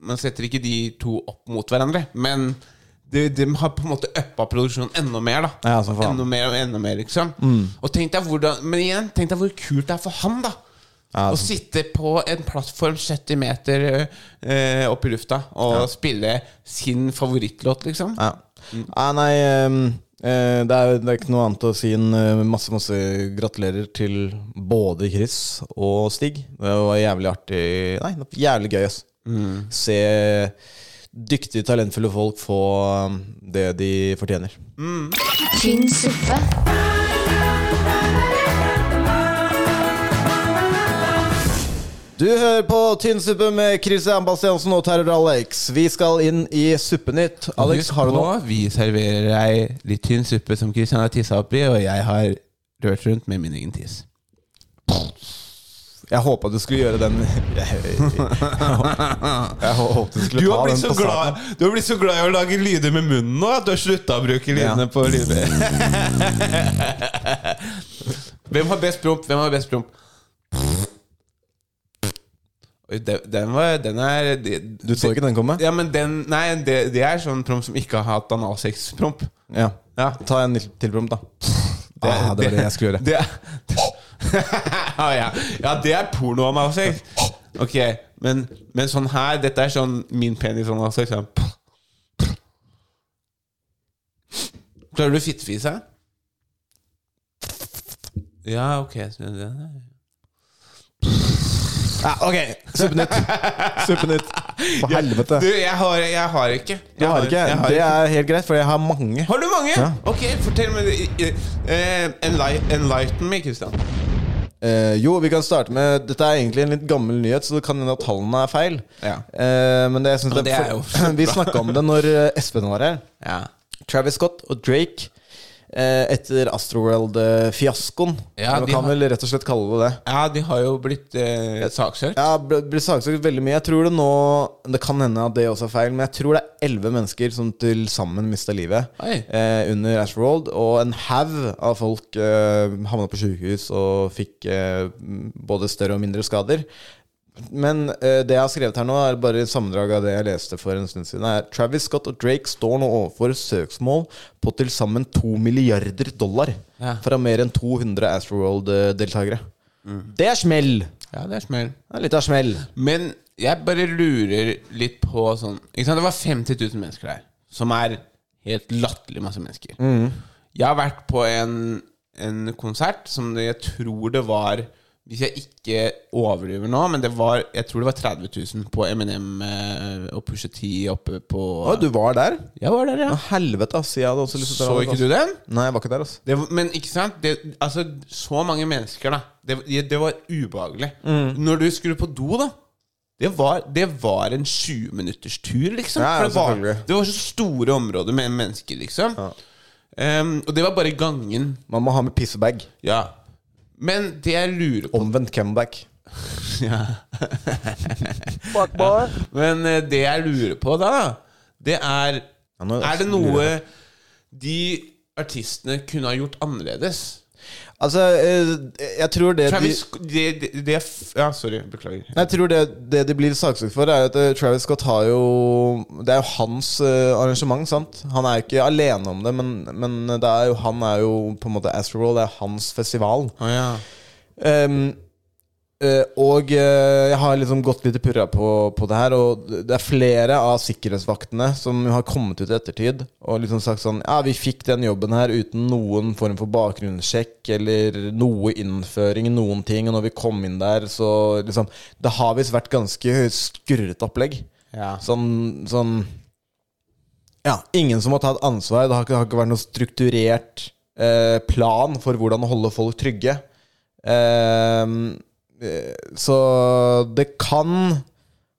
Man setter ikke de to opp mot hverandre, men de, de har på en måte uppa produksjonen enda mer. da Ja. Enda mer og enda mer, liksom. Og tenk deg hvordan Men igjen, tenk deg hvor kult det er for han, da. Ja, Å sitte på en plattform 70 meter eh, opp i lufta og spille sin favorittlåt, liksom. Ja. Ja, nei um, eh, det, er, det er ikke noe annet å si enn eh, masse masse gratulerer til både Chris og Stig. Det var jævlig artig Nei, jævlig gøy, ass. Se dyktige, talentfulle folk få um, det de fortjener. tynn suppe, Du hører på Tynnsuppe med Christian Bastiansen og Terror Alex. Vi skal inn i Suppenytt. Alex, Husk har du noe? Vi serverer deg litt tynn suppe som Christian har tissa oppi, og jeg har rørt rundt med min egen tiss. Jeg håpa du skulle gjøre den [LAUGHS] Jeg, jeg håpet du skulle Du ta den på starten. glad, du har blitt så glad i å lage lyder med munnen nå at du har slutta å bruke lydene Ja. på lyder. [LAUGHS] Hvem har best promp? Hvem har best promp? Den, den var Den er de, Du så ikke den komme? Ja, men den Nei, det, det er sånn promp som ikke har hatt analsex-promp. Ja. Ja. Ta en til promp, da. ah, det var det jeg skulle gjøre. Det er [LAUGHS] [LAUGHS] ah, ja. ja, det er porno-analsex. Ok, men, men sånn her Dette er sånn min penis-analsex. Sånn. Klarer du fittefise? Ja, ok. Ja, ok, Suppenytt. Suppenytt. For [LAUGHS] helvete. Du, jeg har, jeg har ikke. Du har ikke? jeg har Det ikke. er helt greit, for jeg har mange. Har du mange? Ja. Ok, fortell meg Uh, Enlighten me, Kristian. Eh, jo, vi kan starte med Dette er egentlig en litt gammel nyhet, så det kan hende at tallene er feil. Ja. Uh, men det, jeg synes Ja, det er så [LAUGHS] Vi snakka om det når eh, Espen var her. Ja. Travis Scott og Drake etter Astroworld-fiaskoen. Ja, Man kan har- vel rett og slett kalle det det. ja, de har jo blitt eh, saksøkt. Ja, blitt saksøkt veldig mye. Jeg tror det nå Det kan hende at det også er feil, men jeg tror det er elleve mennesker som til sammen mista livet eh, under Astroworld. Og en haug av folk eh, havna på sykehus og fikk eh, både større og mindre skader. Men uh, det jeg har skrevet her nå, er bare et sammendrag av det jeg leste for en stund siden. Er Travis Scott og Drake står nå overfor søksmål på til sammen to milliarder dollar Ja. fra mer enn 200 Astroworld-deltakere. Det er smell! Ja, det er smell. Det er litt av smell. Men jeg bare lurer litt på sånn ikke sant? Det var 50 000 mennesker der, som er helt latterlig masse mennesker. Jeg har vært på en, en konsert som jeg tror det var Hvis jeg ikke overdriver nå, men det var Jeg tror det var 30 000 på Eminem eh, og Pusha T oppe på Å, du var der? Jeg var der, ja. Å, helvete, ass. Jeg hadde også lyst til å Så ikke du den? Nei, jeg var ikke der, ass. Det, men ikke sant? Det, altså, så mange mennesker, da. Det, det var ubehagelig. Når du skulle på do, da det var, det var en 20 minutters tur, liksom. Ja, ja, det, var, det var så store områder med mennesker, liksom. Ehm, og det var bare gangen. Man må ha med pissebag. Ja. Men det jeg lurer på Omvendt comeback. [LAUGHS] Ja. Men eh, det jeg lurer på da, det er nå- Er det noe de artistene kunne ha gjort annerledes? Altså, eh, jeg tror det Travis det, de, de, er Ja, sorry. Beklager. Jeg tror det, det de blir saksøkt for, er at eh, Travis Scott har jo Det er jo hans eh, arrangement, sant? Han er jo ikke alene om det, men, men det er jo, han er jo på en måte Astroworld, det er hans festival. Oh, ja. Ehm, eh, og uh, jeg har liksom gått litt i purra på, på det her, og det er flere av sikkerhetsvaktene som har kommet ut i ettertid og liksom sagt sånn Ja, vi fikk den jobben her uten noen form for bakgrunnssjekk eller noe innføring, noen ting, og når vi kom inn der, så liksom Det har visst vært ganske skurrete opplegg. Ja. Sånn, sånn Ja, ingen som har tatt ansvar. Det har ikke, det har ikke vært noen strukturert uh, plan for hvordan å holde folk trygge. Eh, så det kan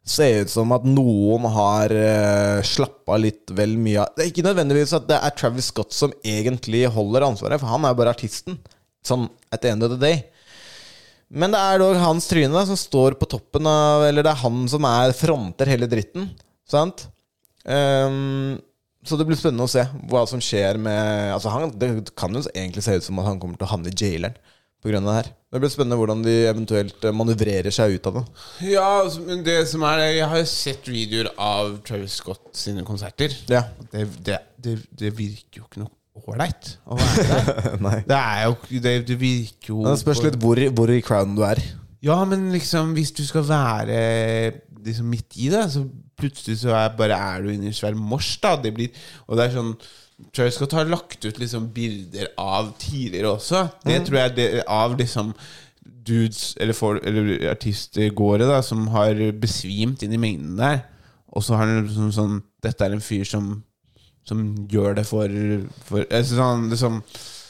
se ut som at noen har uh, slappa litt vel mye av Det er ikke nødvendigvis at det er Travis Scott som egentlig holder ansvaret, for han er bare artisten. Sånn at the end of the day. Men det er dog hans tryne som står på toppen av Eller det er han som er fronter hele dritten. Sant? Um, så det blir spennende å se hva som skjer med Altså han, Det kan jo egentlig se ut som at han kommer til å havne i jaileren pga. det her. Det blir spennende hvordan de eventuelt eh, manøvrerer seg ut av det. Ja, altså, men det som er Jeg har jo sett videoer av Travis Scott sine konserter. Ja. Det, det, det, det virker jo ikke noe ålreit å være [LAUGHS] der. Det er jo det, det virker jo Det spørs litt hvor, hvor i crowden du er. Ja, men liksom hvis du skal være liksom midt i det, så plutselig så er, bare er du inne i svær mors. da Det blir, Og det er sånn Scott har lagt ut liksom bilder av tidligere også. Det tror jeg det, av liksom dudes eller, for, eller artistgåere da som har besvimt inn i mengden der. Og så har han liksom sånn Dette er en fyr som som gjør det for, for altså sånn, liksom,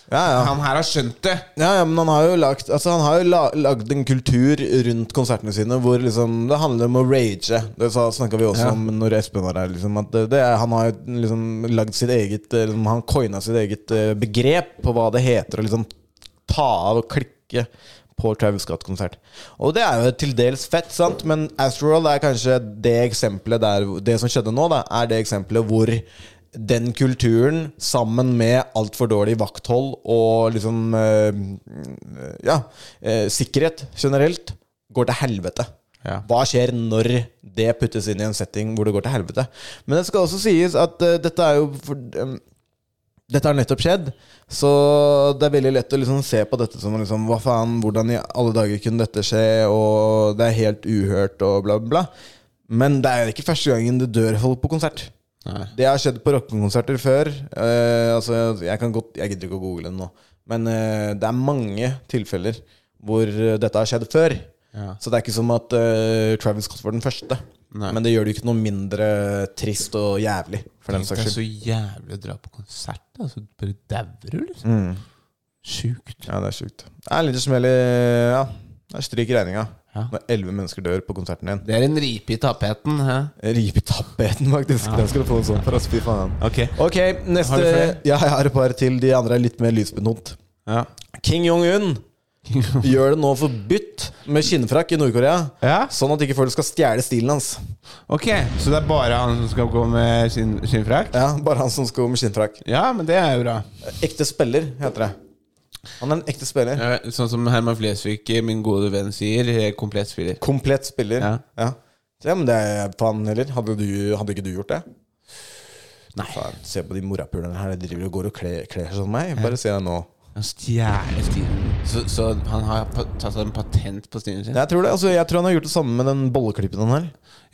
Ja, ja. Han her har skjønt det. Ja, ja, men han har jo lagd Altså lagd en kultur rundt konsertene sine hvor liksom det handler om å rage. Det snakka vi også Ja. om når Espen var her. Liksom, det, det er, han har jo liksom lagd sitt eget eh, liksom, Han coina sitt eget eh, begrep på hva det heter å liksom ta av og klikke på Travis Scott-konsert. Og det er jo til dels fett, sant? men Astroworld er kanskje det eksempelet der Det som skjedde nå, da, er det eksempelet hvor den kulturen, sammen med altfor dårlig vakthold og liksom eh, Ja, eh, sikkerhet generelt, går til helvete. Ja. Hva skjer når det puttes inn i en setting hvor det går til helvete? Men det skal også sies at uh, dette er jo for, um, Dette har nettopp skjedd, så det er veldig lett å liksom se på dette som liksom, Hva faen, hvordan i alle dager kunne dette skje, og det er helt uhørt, og bla, bla. Men det er ikke første gangen det dør folk på konsert. Nei. Det har skjedd på rockekonserter før. Eh, altså, jeg kan godt Jeg gidder ikke å google det nå. Men eh, det er mange tilfeller hvor eh, dette har skjedd før. Ja. Så det er ikke som at eh, Travis Scott var den første. Nei. Men det gjør det jo ikke noe mindre trist og jævlig. For den Tenk saks deg så skyld. jævlig å dra på konsert, Altså, Så bare dauer du, liksom. Mm. Sjukt. Ja, det er sjukt. Det er litt smell i Ja, det er stryk i regninga. Ja. Når elleve mennesker dør på konserten din. Det er en ripe i tapeten. Hæ? Ripe i tapeten, faktisk. Den skal du få en sånn for oss. Fy faen. Ok. Ok, neste Har du flere? Ja, jeg har et par til. De andre er litt mer lysbetont. Ja. King Jong-un [LAUGHS] gjør det nå forbudt med skinnfrakk i Nord-Korea. ja. Sånn at ikke folk skal stjele stilen hans. Ok, så det er bare han som skal gå med skinn, skinnfrakk? Ja, Bare han som skal gå med skinnfrakk. Ja, men det er jo bra. Ekte spiller, heter det. Han er en ekte spiller. Ja, sånn som Herman Flesvig, min gode venn, sier. eh, Komplett spiller. Komplett spiller. Ja. Ja. Ja, men det er faen heller. Hadde, du, hadde ikke du gjort det? Nei. Faen, se på de morapulerne her. De driver og går og kler seg som meg. Bare se deg nå. Han stjeler stilen. Så, så han har tatt en patent på stilen sin? Jeg tror det, altså, jeg tror han har gjort det samme med den bolleklippen han har.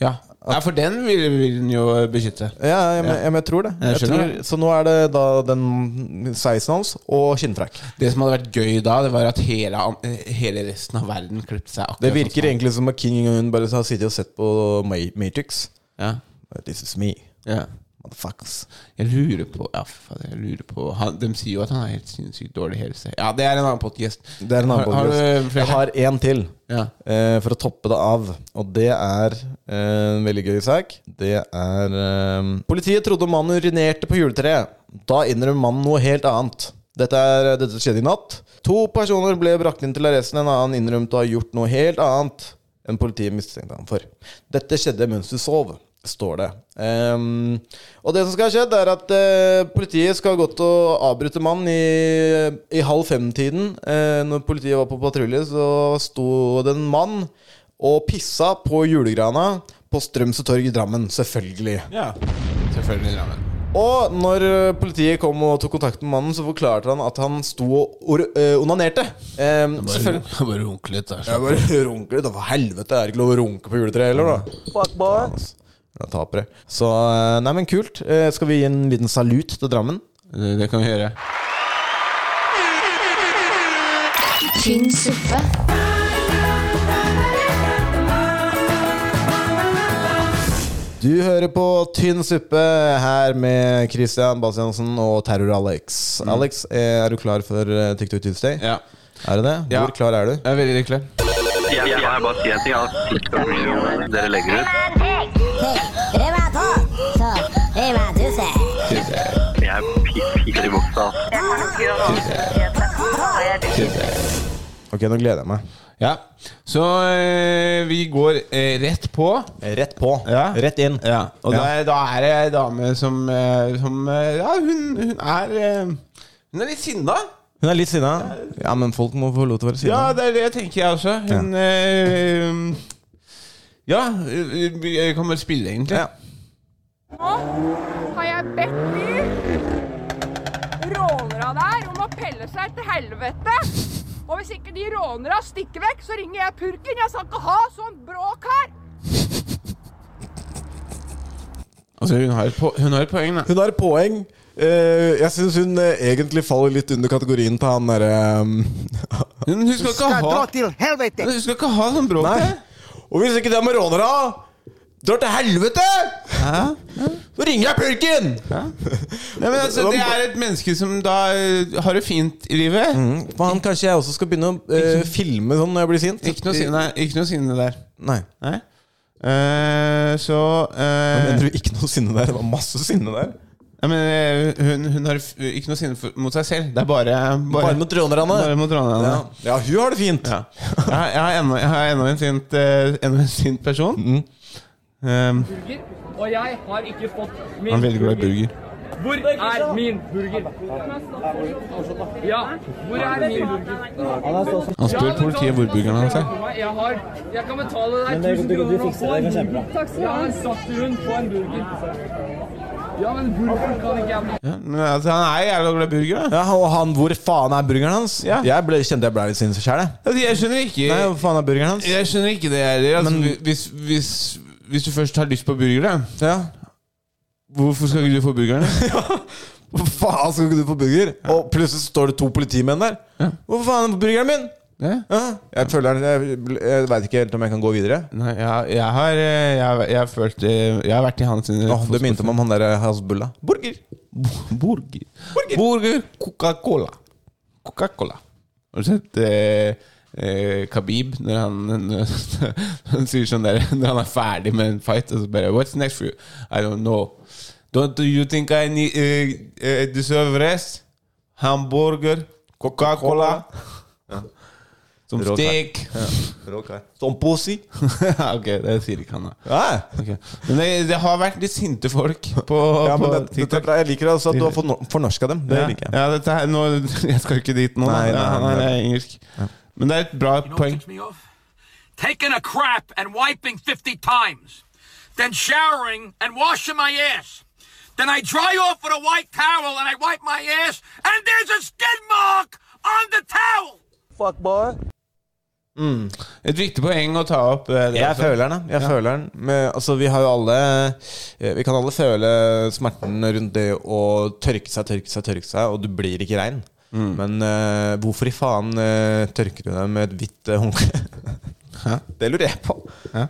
Ja. ja, for den vil, vil han jo beskytte. Ja, jeg, Ja. jeg, jeg tror det. Jeg Jeg tror, så nå er det da den sveisen hans og skinnfrakk. Det som hadde vært gøy da, det var at hele, hele resten av verden klippet seg akkurat Det virker sånn egentlig som at King Jong-un bare har sittet og sett på Matrix. Ja. This is me, ja. Motherfuckers. Jeg lurer på Ja, faen, jeg lurer på han, De sier jo at han har helt sinnssykt dårlig helse. Ja, det er en annen podcast. Det er en annen Har- har du podcast. flere? Jeg har én til. Ja. eh, for å toppe det av. Og det er eh, en veldig gøy sak. Det er eh, Politiet trodde mannen urinerte på juletreet. Da innrømmer mannen noe helt annet. Dette, er, dette skjedde i natt. To personer ble brakt inn til arresten. En annen innrømte å ha gjort noe helt annet enn politiet mistenkte ham for. Dette skjedde mens du sov, står det. Um, og det som skal ha skjedd, er at uh, politiet skal ha gått og avbryte mannen i, i halv fem-tiden. Uh, når politiet var på patrulje, så sto det en mann og pissa på julegrana på Strømsø torg i Drammen. Selvfølgelig. Ja, selvfølgelig. Drammen. Og når eh, politiet kom og tok kontakt med mannen, så forklarte han at han sto og onanerte. Um, bare, [LAUGHS] Bare runke litt der. Jeg bare [LAUGHS] da for helvete. Er det ikke lov å runke på juletreet heller, da? Fuck boy. Ja, tapere. Så eh, Nei, men kult. Eh, Skal vi gi en liten salut til Drammen? Det, det kan vi gjøre. tynn suppe, Du hører på Tynn suppe her med Christian Bastiansen og Terror-Alex. Alex, eh, er du klar for TikTok Tuesday? Ja. Er du det? Ja. Hvor klar er du? Jeg er veldig klar. Jeg, jeg jeg bare si en ting. Dere legger ut Ok, nå gleder jeg meg. Ja. Så eh, vi går eh, rett på. Rett på. Ja. Rett inn. Ja. Og Ja. Da, da er det ei dame som, eh, som eh, Ja, hun, hun er eh, Hun er litt sinna. Hun er litt sinna. Ja, men folk må få lov til å være sinna. Ja, det er det tenker jeg også. Hun eh, Ja, vi jeg kan bare spille, egentlig. Ja. har jeg bedt de pelle seg til helvete. Og hvis ikke de rånerne stikker vekk, så ringer jeg purken. Jeg skal ikke ha sånn bråk her. Altså, hun har et, po hun har et poeng, da. Hun har et poeng. Eh, jeg syns hun eh, egentlig faller litt under kategorien til han derre um, Hun, skal ikke ha Hun skal ikke ha sånn bråk. Nei. Og hvis ikke det er rånere drar til helvete, så ringer jeg purken! Nei, men altså, det er et menneske som da eh, har det fint i livet. Faen, kanskje jeg også skal begynne å eh, filme sånn når jeg blir sint? Ikke noe sinne, ikke noe sinne der. Nei. Nei? Eh, så eh, Mener du ikke noe sinne der? Det var masse sinne der. ja, men, eh, hun, hun har f- ikke noe sinne for, mot seg selv. Det er bare Bare mot rånerne. Bare mot rånerne. Ja. ja, hun har det fint. Ja. Jeg, har- jeg har jeg har en, sint, eh, ennå en sint person. Mm. burger. Og jeg har ikke fått han er veldig glad i burger. Hvor er min burger? Ja, hvor er min burger? Han spør politiet hvor burgeren hans er. Jeg har Jeg kan betale deg 1000 kroner og få en burger. Takk skal du ha. Jeg har satt hund på en burger. Ja, men burger kan ikke jeg Ja, men altså, han er jævla glad i burger. Da. Ja, og han, hvor faen er burgeren hans? Ja. Jeg ble, kjente jeg ble litt sinnssyk sjæl, jeg. Altså, jeg skjønner ikke Nei, hvor faen er burgeren hans? Jeg skjønner ikke det heller. Altså, Men- hvis, hvis, hvis du først har lyst på burger, da, Ja. hvorfor skal ikke du få burgeren? [LAUGHS] Hvor faen skal ikke du få burger? Og plutselig står det to politimenn der. Hvorfor faen er burgeren min? Ja? Ja. Jeg føler Jeg, jeg veit ikke helt om jeg kan gå videre. Nei, jeg, jeg har eh, jeg, har- jeg, følt eh, Jeg har vært i hans Åh, det minte meg om han der Hasbulla. Burger! Burger. Burger. Coca-Cola. Coca-Cola. Har du sett eh, eh, Khabib når han, [LAUGHS] han sier sånn der Når han er ferdig med en fight, og så bare What's next for you? I don't know. Don't you think I need, eh, deserve rest? Hamburger. Coca-Cola. Som Rå kar. steak. Som pussy. [LAUGHS] ok, det sier ikke han, da. Okay. Men det, det har vært litt sinte folk på, Ja, på det, TikTok. bra. Jeg liker altså at du har forno- fornorska dem. Det ja, liker jeg. ja, dette her, nå, [LAUGHS] jeg skal ikke dit nå. nei, Nei, nei, nei, nei. engelsk. Men det er et bra poeng. Taking a crap and wiping 50 times. Then showering and washing my ass. Then I dry off with a white towel and I wipe my ass, and there's a skid mark on the towel. Fuck boy. Et viktig poeng å ta opp. eh, det Jeg føler den. Jeg føler den Men, altså, Vi har jo alle eh, Vi kan alle føle smerten rundt det å tørke seg, tørke seg, tørke seg, og du blir ikke rein. Men uh, hvorfor i faen uh, tørker du deg med et hvitt uh, håndkle? [LAUGHS] det lurer jeg på. Ja.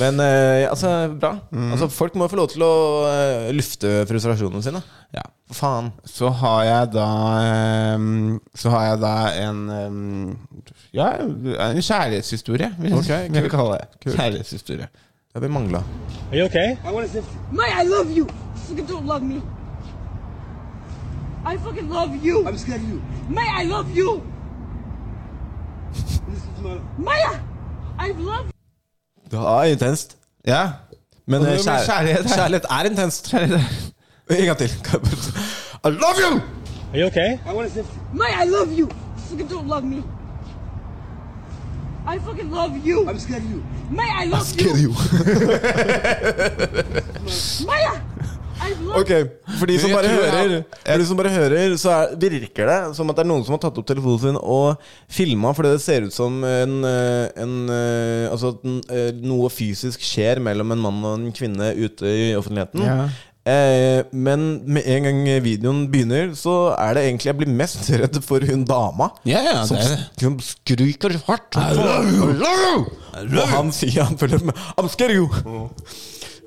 Men uh, altså, bra. Altså, folk må få lov til å eh, lufte frustrasjonene sine. Ja. For faen. Så har jeg da um, Så har jeg da en um, Ja, en kjærlighetshistorie, vil jeg, Ok, vil jeg kalle det. Kjærlighetshistorie. Det har vi mangla. May, I love you. You don't love me. I fucking love you. I'm scared of you. Maya, I love you. Maya, I love Det er intenst. Ja. Men Og eh, det med kjær kjærlighet er- kjærlighet er intenst. [LAUGHS] En gang til. I love you! Are you okay? I want to say. Maya, I love you. Fucking don't love me. I fucking love you. I'm scared of you. Maya, I love Scared you. you. [LAUGHS] Maya, I love Ok, For de som bare hører, for de som bare hører så er, virker det som at det er noen som har tatt opp telefonen sin og filma fordi det ser ut som en, eh, en eh, Altså eh, noe fysisk skjer mellom en mann og en kvinne ute i offentligheten. Ja. Eh, men med en gang videoen begynner, så er det egentlig jeg blir mest [LAUGHS] redd for hun dama. Ja, ja, som, det er det. som skriker hardt. I love you! I love you! Og han sier han følger med I'm scared you!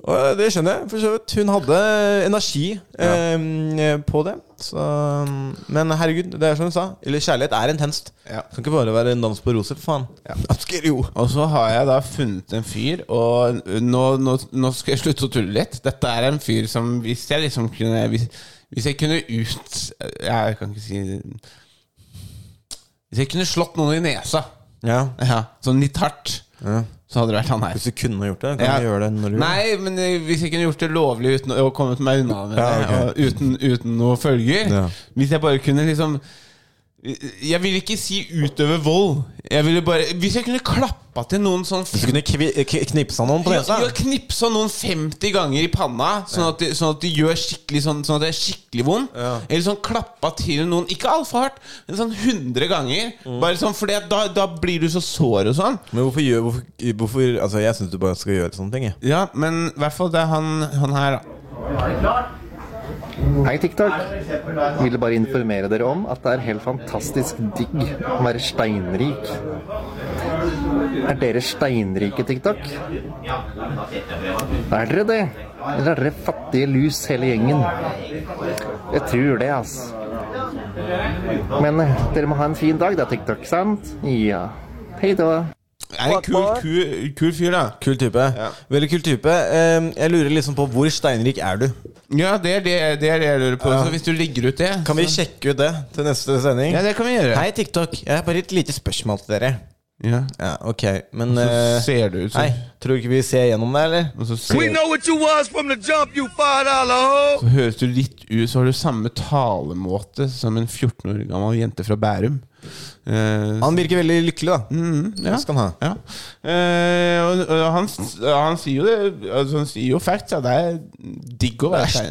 Og det skjønner jeg, for så vidt. Hun hadde energi eh, på det. Så, men herregud, det er som hun sa. Eller kjærlighet er intenst. Ja. Kan ikke bare være en dans på roser, for faen. You! [LAUGHS] Og så har jeg da funnet en fyr, og nå, nå, nå skal jeg slutte å tulle litt. Dette er en fyr som hvis jeg liksom kunne Hvis, hvis jeg kunne ut Jeg kan ikke si Hvis jeg kunne slått noen i nesa, Ja. ja, sånn litt hardt, Ja. Så hadde det vært han her. Hvis du kunne gjort det, kan Ja. du gjøre det når du. Nei, men hvis jeg kunne gjort det lovlig uten å kommet meg unna med det, ja, okay. uten, uten noe følger. Hvis jeg bare kunne liksom Jeg vil ikke si utøve vold. Jeg ville bare Hvis jeg kunne klappa til noen sånn Hvis du kunne kvi, knipsa noen på nesa? ja, knipsa noen 50 ganger i panna, sånn at det, sånn at det gjør skikkelig sånn, sånn at det er skikkelig vondt. Ja. Eller sånn klappa til noen, ikke altfor hardt, men sånn 100 ganger. Mm. Bare sånn, fordi da, da blir du så sår og sånn. Men hvorfor gjør hvorfor, hvorfor, Altså, jeg syns du bare skal gjøre sånne ting. Jeg. Ja, men i hvert fall det er han, han her, da. Hei, TikTok. Ville bare informere dere om at det er helt fantastisk digg å være steinrik. Er dere steinrike, TikTok? Er dere det? Eller er dere fattige lus, hele gjengen? Jeg tror det, altså. Men eh, dere må ha en fin dag da, TikTok, sant? Ja. Hei da. Er en kul, kul, kul fyr, da. Kul type. Veldig kul type. Jeg lurer liksom på hvor steinrik er du? Ja, det er det, det, er det jeg lurer på. Ja. Så hvis du ligger ut det Kan vi så- sjekke ut det til neste sending? Ja, det kan vi gjøre. Hei, TikTok. Jeg har bare et lite spørsmål til dere. Ja. Ja, ok, men Og så eh, ser det ut som- Hei, tror du ikke vi ser gjennom det, eller? Og så ser- We know what you was from the jump, you five dollar hoe. Så høres du litt ut Så har du samme talemåte som en 14 år gammel jente fra Bærum. Eh, Han virker veldig lykkelig, da. Mm, ja. Det skal han ha. Ja. Eh, og, og han, han sier jo det altså, Han sier jo facts. Ja, det er digg å være Det er.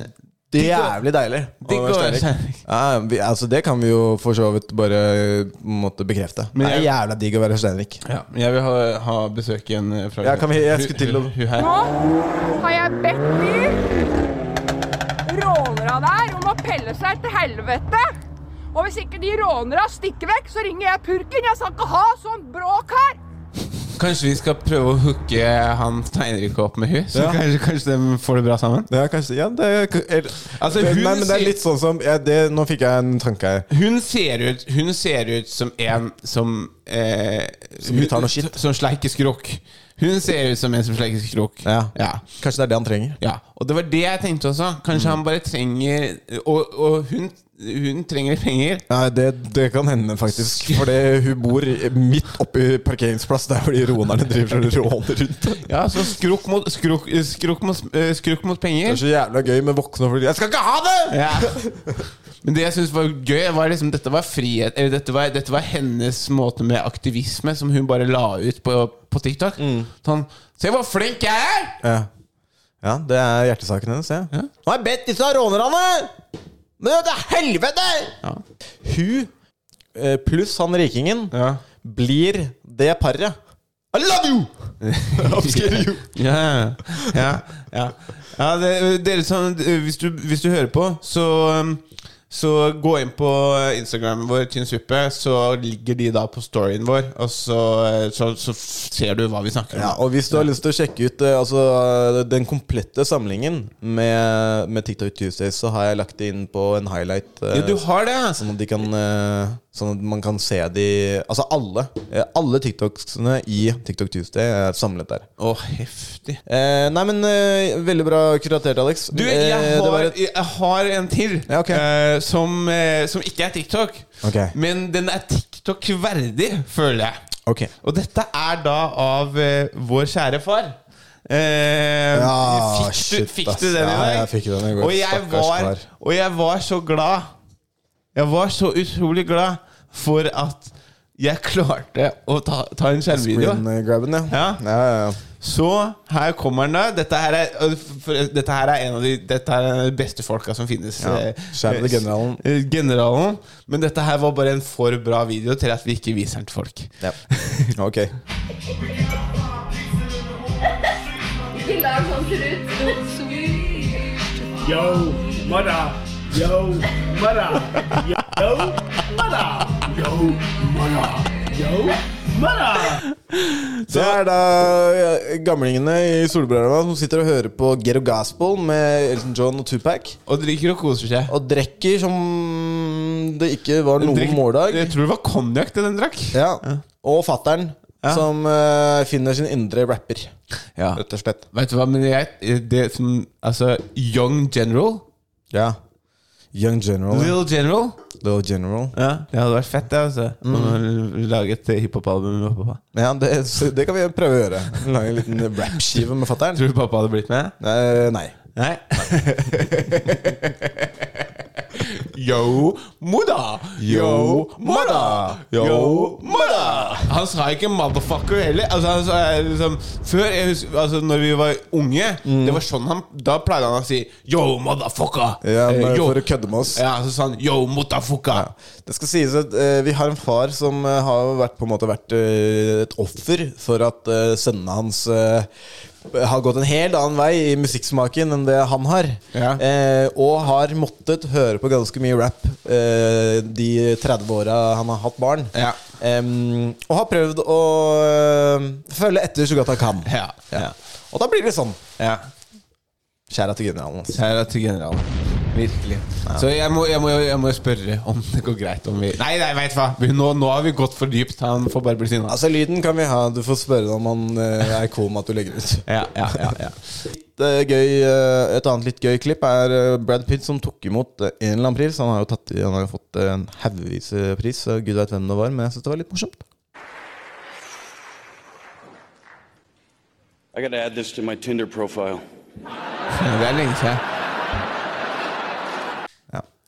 Det er jævlig deilig. Digg å være være. Ja, vi, altså Det kan vi jo for så vidt bare eh, måtte bekrefte. Men det er jeg- jævla digg å være Steinvik. Ja, jeg vil ha, ha besøk igjen fra Ja, kan vi- jeg skal skulle til å-. Nå har jeg bedt de rånere der om å pelle seg til helvete. Og hvis ikke de rånerne stikker vekk, så ringer jeg purken. Jeg skal ikke ha sånn bråk her. Kanskje vi skal prøve å hooke han Steinrik opp med hun Så Ja. kanskje, kanskje de får det bra sammen? Ja, kanskje Ja, det er, eller, Altså, hun nei, men det er litt sånn som ja, det, Nå fikk jeg en tanke her. Hun ser ut, hun ser ut som en som eh, Som tar noe skitt? som sleiker skrokk. Hun ser ut som en som sleiker skrok. Ja. Ja. Kanskje det er det han trenger. ja. Og det var det jeg tenkte også. Kanskje han bare trenger Og, og hun, hun trenger penger. Nei, det, det kan hende, faktisk. Fordi hun bor midt oppi parkeringsplass der hvor de ronerne driver og råner rundt. Ja, så skrukk mot, skruk, skruk mot, skruk mot, penger. Det er så jævla gøy med voksne folk Jeg skal ikke ha det! Ja. Men det jeg syns var gøy, var liksom dette var frihet Eller dette var, dette var hennes måte med aktivisme som hun bare la ut på, på TikTok. Sånn Se hvor flink jeg er! Ja. ja, det er hjertesaken hennes. Ja. Ja. Nå har jeg bedt disse ronerne! Men det er helvete! Ja. Hun eh, pluss han rikingen Ja. blir det paret. I love you! [LAUGHS] Upscare you. you. Ja, ja, ja. ja det, dere som, hvis, du, hvis du hører på, så um, så gå inn på Instagramen vår, Tynn suppe, så ligger de da på storyen vår. Og så, så, så ser du hva vi snakker om. Ja, og hvis du har lyst til å sjekke ut eh, altså, den komplette samlingen med, med TikTok Tuesdays, så har jeg lagt det inn på en highlight. eh, Ja, du har det! Sånn at de kan, eh, Sånn at man kan se de Altså alle. eh, Alle TikToksene i TikTok Tuesday er samlet der. Å, heftig. Eh, nei, men eh, veldig bra kuratert, Alex. Du, Eh, jeg det var har, et- jeg har en til eh, som, eh, som ikke er TikTok. Ok. Men den er TikTok-verdig, føler jeg. Ok. Og dette er da av eh, vår kjære far. Eh, Ja, fikk, du, shit, fikk ass. du den i dag? Ja, jeg fikk den i går. Og jeg, var, og jeg var så glad. Jeg var så utrolig glad for at jeg klarte å ta, ta en skjermvideo. Screen-grabben, ja. Ja. Ja, ja, ja. Så her kommer den, da. Dette her er, øh, for, dette her er en av de Dette her er en av de beste folka som finnes. Ja. eh, out til generalen. generalen. Men dette her var bare en for bra video til at vi ikke viser den til folk. Ja. [LAUGHS] Ok. Ikke lag sånn. Yo, mother. Yo, mother. Yo, mother. Yo, mother. Yo, mother. Det er da gamlingene i solbrillene som sitter og hører på Ghetto Gospel med Elton John og Tupac. Og drikker og koser seg. Og drikker som det ikke var noen Drikk- måldag. Jeg tror det var konjakk det den drakk. Ja. Og fattern, Ja. som uh, finner sin indre rapper. Ja. Rett og slett. Vet du hva, men jeg Det som Altså, Young General. Ja. Young General. Little General. Little General. Ja, Det hadde vært fett, det. altså Å Lage et hiphop-album med pappa. Ja, det, det kan vi prøve å gjøre. Lage en liten rap-skive med fattern. Tror du pappa hadde blitt med? Nei. nei. Nei. [LAUGHS] [LAUGHS] Yo, mother! Yo, mother! Yo, mother! Han sa ikke 'motherfucker' heller. Altså, han sa liksom Før, jeg husker, altså Når vi var unge, det var sånn han Da pleide han å si 'yo, motherfucker'. Ja, Eh, men yo. For å kødde med oss. Ja, så sa han 'yo, motherfucker'. Det skal sies at uh, vi har en far som uh, har vært, på en måte vært uh, et offer for at sønnene hans eh, har gått en helt annen vei i musikksmaken enn det han har. Ja. Eh, og har måttet høre på ganske mye rap eh, de 30 åra han har hatt barn. Ja. Eh, og har prøvd å eh, følge etter så godt han kan. Ja, ja. Og da blir det sånn. ja. Kjære til generalen. altså. Kjære til generalen. Virkelig. Så jeg må, jeg, må, jeg må spørre om det går greit om vi Nei, nei, veit hva! Nå, nå har vi gått for dypt. Han får bare bli sinna. Altså, lyden kan vi ha. Du får spørre om han eh, er i koma at du legger ut. Ja, ja, ja, ja. Det er gøy, eh, et annet litt gøy klipp er eh, Brad Pitt som tok imot eh, en eller annen pris. Han har jo tatt, han har fått eh, en haugevis eh, pris, så gud veit hvem det var, men jeg syns det var litt morsomt. I gotta add this to my Tinder profile. Det er lenge siden.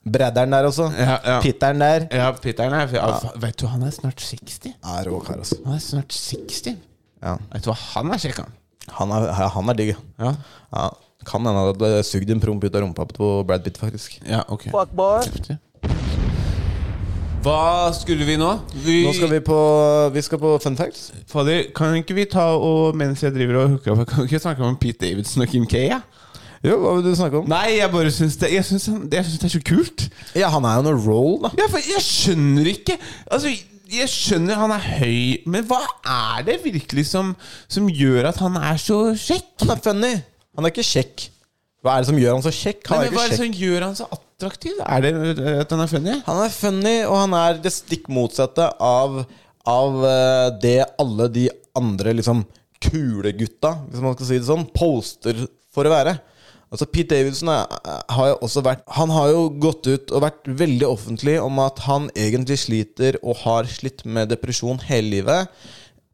Bredderen der også. Ja, ja. Pitteren der. Ja, Pitteren er ja. Vet du, han er snart 60. Ja, rå kar, altså. Han er snart 60. Ja. Vet du hva, han er kjekk, han. Han er, han er digg. Ja. Ja. Kan hende at det sugd en promp ut av rumpa på Brad Pitt, faktisk. Ja, ok. Fuck, boy. Hva skulle vi nå? Vi, Nå skal vi på Vi skal på fun facts. Fader, kan ikke vi ta og mens jeg driver og hooker opp Kan vi ikke snakke om Pete Davidson og Kim K? Ja? Jo, hva vil du snakke om? Nei, jeg bare syns det Jeg syns, jeg syns det er så kult. Ja, han er jo noe roll, da. Ja, for jeg skjønner ikke Altså, jeg skjønner han er høy, men hva er det virkelig som, som gjør at han er så kjekk? Han er funny. Han er ikke kjekk. Hva er det som gjør han så kjekk? Han Nei, er men hva ikke er det kjekk. som gjør han så attraktiv? Er det øh, at han er funny? Han er funny, og han er det stikk motsatte av, av eh, det alle de andre liksom kule gutta, hvis man skal si det sånn, poster for å være. Altså Pete Davidson har jo også vært Han har jo gått ut og vært veldig offentlig om at han egentlig sliter og har slitt med depresjon hele livet.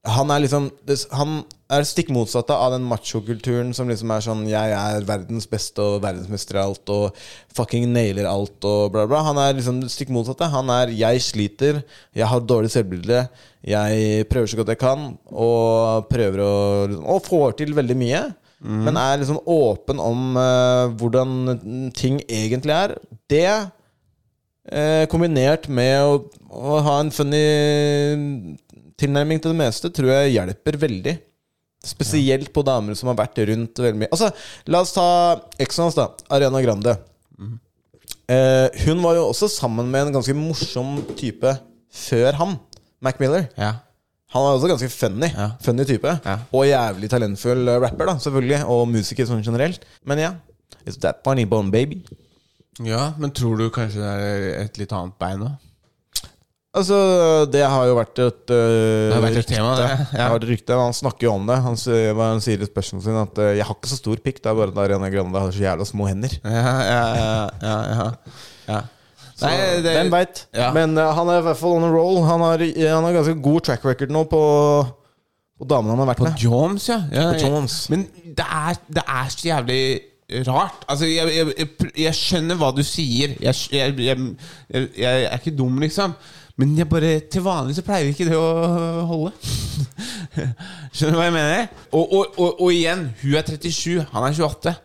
Han er liksom Han er stikk motsatte av den machokulturen som liksom er sånn Jeg er verdens beste og verdensmester i alt og fucking nailer alt og bla, bla. Han er liksom stikk motsatte. Han er Jeg sliter, jeg har dårlig selvbilde, jeg prøver så godt jeg kan og prøver å Og får til veldig mye. Men er liksom åpen om uh, hvordan ting egentlig er. Det uh, kombinert med å, å ha en funny tilnærming til det meste, tror jeg hjelper veldig. Spesielt på damer som har vært rundt veldig mye. Altså, La oss ta eksen hans, da. Ariana Grande. Eh, hun var jo også sammen med en ganske morsom type før han. Mac Miller. Han var også ganske funny. Funny type. Og jævlig talentfull eh, rapper, da, selvfølgelig. Og musiker sånn generelt. Men ja. It's that funny bone baby? Ja, men tror du kanskje det er et litt annet bein òg? Altså, det har jo vært et uh, Det har vært et tema, det, ja. Det har vært et rykte. Han snakker jo om det. Han, han sier i spørsmålet sin at uh, 'jeg har ikke så stor pikk', det er bare at Ariana Grande har så jævla små hender. Ja, ja, ja, ja, ja. Så Nei, det- Hvem veit. Ja. Men uh, han er i hvert fall on a roll. Han har, han har ganske god track record nå på, på damene han har vært På med. Jones, ja. ja På Joms. Men det er, det er så jævlig rart. Altså, jeg, jeg, jeg, jeg skjønner hva du sier. Jeg, er ikke dum, liksom. Men jeg bare, til vanlig så pleier ikke det å holde. [LAUGHS] Skjønner du hva jeg mener? Og, og, og, og igjen, hun er 37, han er 28.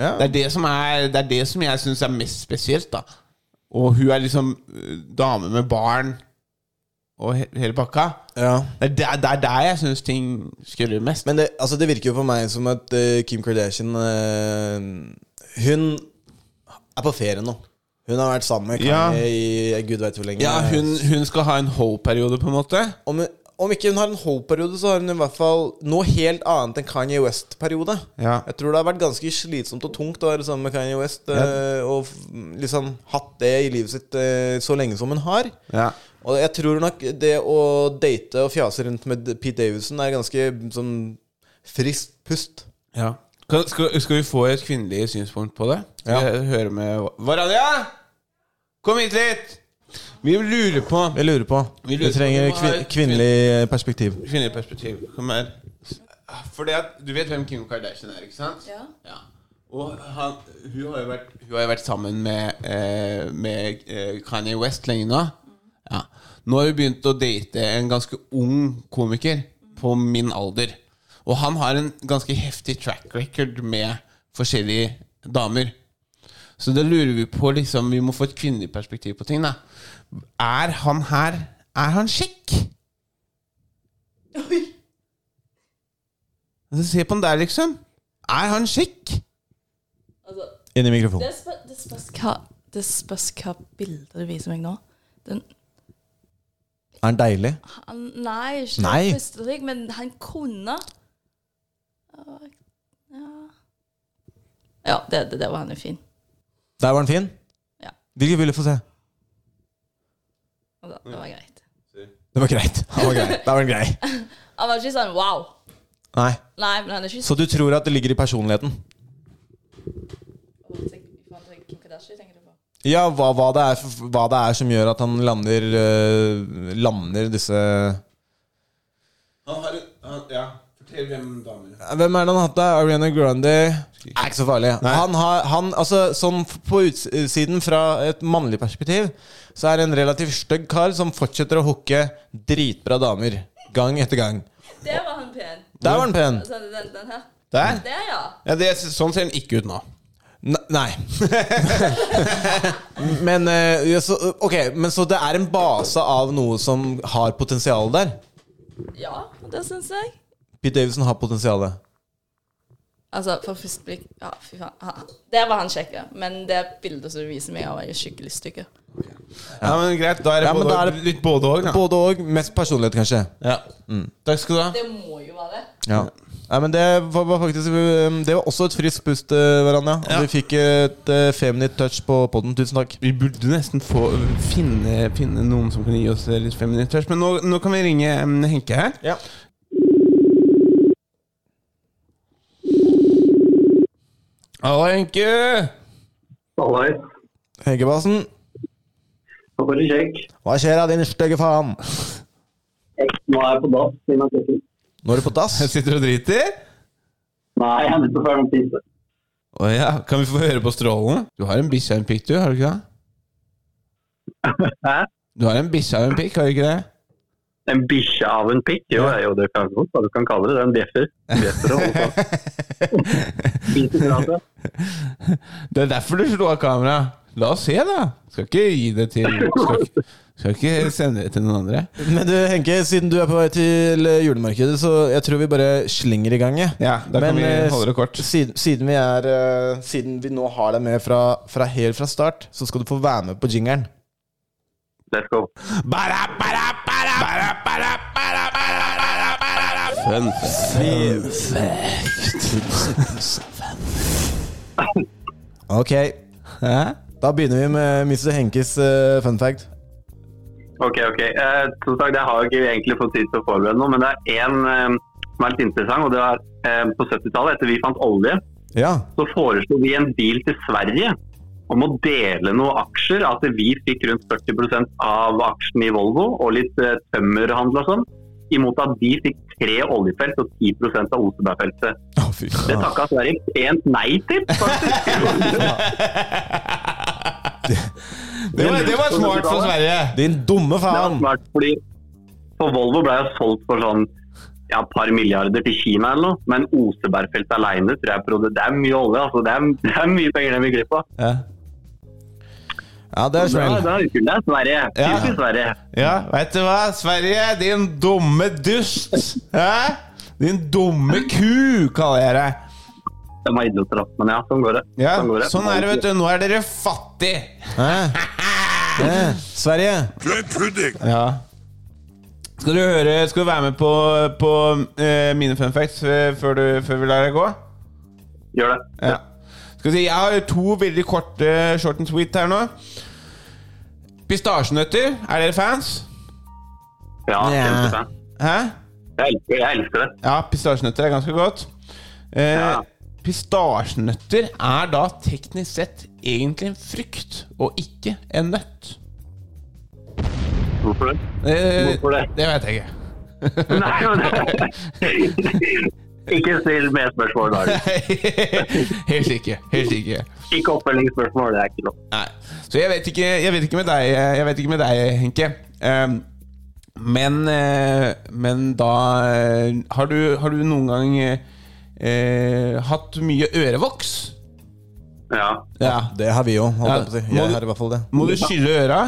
Ja. Det, er det, som er, det er det som jeg syns er mest spesielt. da Og hun er liksom øh, dame med barn og he hele pakka. Ja. Det er der, er der jeg syns ting skurrer mest. Men det, altså, det virker jo for meg som at uh, Kim Kardashian uh, Hun er på ferie nå. Hun har vært sammen med Ja. I gud veit hvor lenge. Ja, hun, hun skal ha en ho-periode, på en måte. Om, om ikke hun har en Hope-periode, så har hun i hvert fall noe helt annet enn Kanye West-periode. Ja. Jeg tror det har vært ganske slitsomt og tungt å være sammen med Kanye West. Ja. eh, Og liksom hatt det i livet sitt eh, så lenge som hun har. Ja. Og jeg tror nok det å date og fjase rundt med Pete Davidson er ganske sånn friskt pust. Ja. Skal, skal vi få et kvinnelig synspunkt på det? Skal Ja. høre med Varanja! Kom hit litt! Vi lurer på Vi lurer på. Vi lurer på- trenger vi ha kvinnelig perspektiv. Kvinnelig perspektiv. Kom her. For det at Du vet hvem Kim Kardashian er, ikke sant? Ja. Og han, hun, har jo vært, hun har jo vært sammen med, eh, med eh, Kanye West lenge nå. Ja. Nå har hun begynt å date en ganske ung komiker på min alder. Og han har en ganske heftig track record med forskjellige damer. Så da lurer vi på liksom Vi må få et kvinnelig perspektiv på ting. da Er han her Er han kjekk? Altså, Se på han der, liksom. Er han kjekk? Altså, Inn i mikrofonen. det spørs, det spørs hva Det spørs hva bildet du viser meg nå. Den, Er han deilig? han, nei, ikke Nei. Trykk, men han kunne Ja, ja det, det, det var han jo fin. Der var han fin. Ja. Hvilke vil du få se? Da- Det var greit. Det var greit. Han var grei. Der var han grei. Han var ikke sånn wow. Nei. Nei, men han er ikke Så du tror at det ligger i personligheten? I forhold til Kim Kardashian, tenker du på? Ja, hva, hva, det er, hva det er som gjør at han lander øh, Lander disse Han har han, Ja, fortell hvem damer Hvem er det han har hatt der? Ariana Grande er ikke så farlig. Han har, han, altså, sånn på utsiden fra et mannlig perspektiv, så er det en relativt stygg kar som fortsetter å hooke dritbra damer. Gang etter gang. Der var han pen. Der var han pen. Altså, den, den her. Der? Der, ja. Ja, det, Sånn ser den ikke ut nå. Nei. [LAUGHS] men eh, ja, så, okay, men så det er en base av noe som har potensial der? Ja, det syns jeg. Pete Davidson har potensialet. Altså, for første blikk Ja, fy faen. Der var han kjekk. Men det bildet som du viser meg, var jo skikkelig stykke. Ja, men Greit, da er det, Ja, både, da er det- litt både òg. Både og. Mest personlighet, kanskje. Ja. Mm. Takk skal du ha. Det må jo være det. Ja. Nei, men det var, var faktisk um, Det var også et friskt pust, eh, Og Ja. vi fikk et uh, feminine touch på podden. Tusen takk. Vi burde nesten få finne, finne noen som kan gi oss litt fem minutter. Men nå, nå kan vi ringe um, Henke her. Ja. Hallo, Henke! Hallais. Henkebassen. Nå får du kjekk. hva skjer da, din stygge faen? Nå er jeg på dass. Nå er du på dass? [LAUGHS] Sitter du og driter? Nei, jeg er nettopp ferdig med å spise. Å ja. Kan vi få høre på strålen? Du har en bikkje og en pikk, du, har du ikke det? [LAUGHS] Hæ? Du har en bikkje og en pikk, har du ikke det? En bikkje av en pikk? Jo, jo, det kan godt hva du kan kalle det. Det er en bjeffer. [LAUGHS] Det er derfor du slo av kameraet. La oss se, da. Skal ikke gi det til Skal, ikke- skal ikke sende det til noen andre. Men du, Henke, siden du er på vei til eh, julemarkedet, så jeg tror vi bare slenger i gang. Ja, da kan vi eh, holde det kort. Siden, siden vi er eh, Siden vi nå har deg med fra, fra helt fra start, så skal du få være med på jingeren. Let's go. Bara, bara, Fun [LAUGHS] Ok, da begynner vi med Mr. Henkes eh, fun fact. Ok, ok. Eh, som sagt, jeg har ikke egentlig fått tid til å forberede noe, men det er én eh, som er litt interessant. og det var eh, På 70-tallet, etter vi fant olje, Ja. så foreslo vi en bil til Sverige om å dele noen aksjer. At vi fikk rundt 40% av aksjene i Volvo og litt eh, tømmerhandel og sånn. Imot at de fikk tre oljefelt og 10% av Osebergfeltet. det takka Sverige pent nei til, faktisk. [LAUGHS] Det var, det var smart for Sverige. Din dumme faen. Det var smart, fordi for Volvo ble jo solgt for sånn ja, et par milliarder til Kina eller noe, men Osebergfeltet alene tror jeg det er mye olje. altså Det er, det er mye penger de vil glipp av. Ja. Ja, det er smell. er, det er kult. Det er Sverige. Ja. Typisk Sverige. Ja, vet du hva? Sverige, din dumme dust. Hæ? Din dumme ku, kaller jeg deg. Det er idioter, da. Men ja, sånn går det. Ja, sånn, går det. sånn er det, vet du. Nå er dere fattig. Hæ? [LAUGHS] Hæ? Sverige. Ja. Skal du høre Skal du være med på, på uh, mine fun facts eh, før, du, før vi lar deg gå? Gjør det. Ja. Skal vi si, Jeg har to veldig korte short and sweet her nå. Pistasjenøtter, er dere fans? Ja, kjempefan. Hæ? Jeg elsker, jeg elsker det. Ja, pistasjenøtter er ganske godt. Eh, Pistasjenøtter er da teknisk sett egentlig en frukt, og ikke en nøtt. Hvorfor det? Eh, Hvorfor det? Det vet jeg ikke. Nei, men [LAUGHS] Ikke still mer spørsmål, da. [LAUGHS] Helt ikke. Helt ikke. Ikke oppfølgingsspørsmål, det er ikke lov. Nei. Så jeg vet ikke, jeg vet ikke med deg, jeg vet ikke med deg Henke. Um, men, eh, men da eh, har, du, har du noen gang eh, hatt mye ørevoks? Ja. Ja. Det har vi jo. Ja, jeg har i hvert fall det. Må du skylle øra?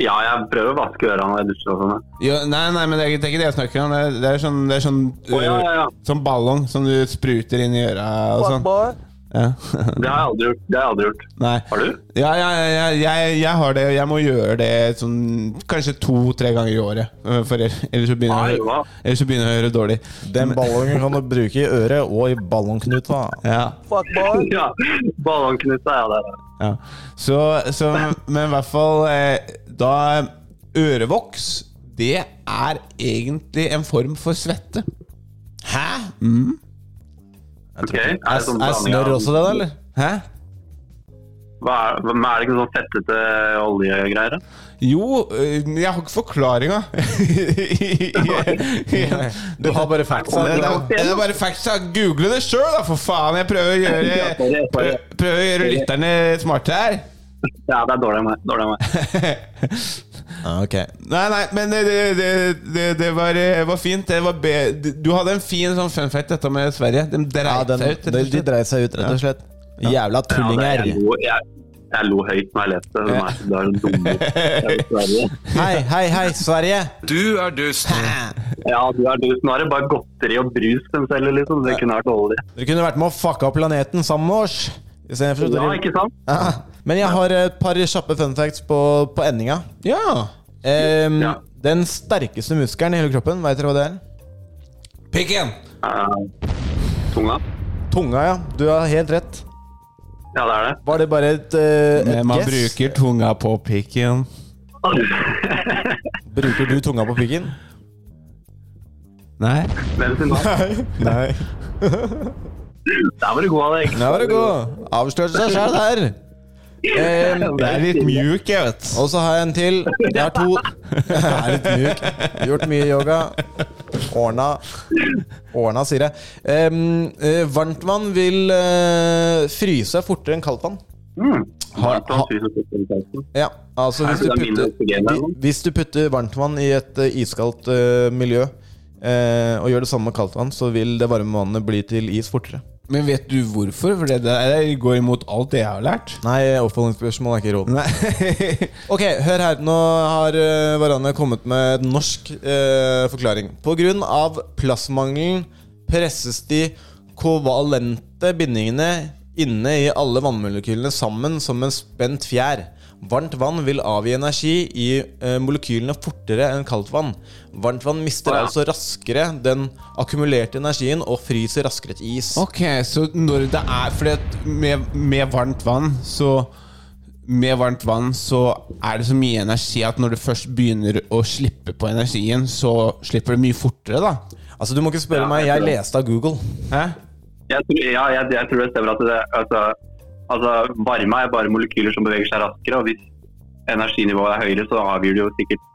Ja, jeg prøver å vaske ørene når jeg dusjer og sånn. Jo, nei, nei, men det er, det er ikke det jeg snakker om. Det er, det er sånn, det er sånn, oh, ja, ja, ja. sånn ballong som du spruter inn i øra og sånn. Ja. Det har jeg aldri gjort. Det har jeg aldri gjort. Nei. Har du? Ja, ja, ja, jeg, jeg har det, og jeg må gjøre det sånn kanskje to-tre ganger i året. øh, For ellers så begynner jeg, å ellers så begynner jeg å høre dårlig. Den ballongen kan du bruke i øret og i ballongknuta. Ja. [LAUGHS] Ja, Ballongknuta, ja. Det er det. Ja. Så, så Men i hvert fall eh, Da Ørevoks, det er egentlig en form for svette. Hæ? Mm. Jeg er Er, sånn er blanding snørr også det, da, eller? Hæ? Hva er, hva- men er det ikke sånn fettete oljegreier? Jo, øh, jeg har ikke forklaringa. [LAUGHS] Du har bare factsa. Det det er bare factsa. Google det sjøl, da, for faen! [LAUGHS] Jeg prøver å gjøre, prøver, prøver å gjøre lytterne smarte her. Ja, det er dårlig av meg. Dårlig av meg. [LAUGHS] Ah, ok. Nei, nei, men det, det, det, det, det var, eh, var fint. Det var be du hadde en fin sånn fun fact, dette med Sverige. De Ja, dreit den, seg ut. de, de dreit seg ut, rett og slett. Ja, det, tullinger. jeg, lo, jeg, jeg lo høyt når jeg leste det. De er, dumme. Er [LAUGHS] Sverige. Hei, hei, hei, Sverige! Du er dust. Ja, du er dust. Nå er det bare godteri og brus de selger, liksom. Det kunne vært olje. Dere kunne vært med å fucke opp planeten sammen med oss. Ja, ikke sant? Ja. Men jeg har et par kjappe fun facts på, på endinga. Ja. Um, Ja. Den sterkeste muskelen i hele kroppen, veit dere hva det er? Pikken! Uh, tunga? Tunga, ja. Du har helt rett. Ja, det er det. Var det bare et, uh, et man guess? bruker tunga på pikken. [LAUGHS] Bruker du tunga på pikken? Nei. Hvem sin da? Nei. Der var du god, Alex. Der var det god. Avslørte seg sjøl der. Um, Det er litt mjuk, jeg vet. og så har jeg en til. Jeg har to. [LAUGHS] Jeg er litt mjuk. Gjort mye yoga. Ordna. Ordna, sier jeg. Um, uh, varmtvann vil uh, fryse fortere enn kaldtvann. Mm. Har-. Ja, altså hvis du, putter, hvis du putter varmtvann i et uh, iskaldt eh, miljø, eh, og gjør det samme med kaldtvann, så vil det varme vannet bli til is fortere. Men vet du hvorfor? For det der går imot alt det jeg har lært. Nei, oppfølgingsspørsmål er ikke råd. [LAUGHS] Ok, hør her. Nå har uh, Varane kommet med norsk eh, forklaring. Av plassmangelen presses de kovalente bindingene inne i alle vannmolekylene sammen som en spent fjær. Varmt vann vil avgi energi i eh, molekylene fortere enn kaldt vann. Varmt vann mister ja. altså raskere den akkumulerte energien og fryser raskere til is. Ok, så når det er For med, med varmt vann så med varmt vann så er det så mye energi at når du først begynner å slippe på energien, så slipper det mye fortere, da. Altså, du må ikke spørre Ja, meg, jeg jeg tror det. leste av Google. Hæ? Jeg tror, ja, jeg, jeg tror det stemmer at det, altså, altså, varme er bare molekyler som beveger seg raskere, og hvis energinivået er høyere, så avgir det jo sikkert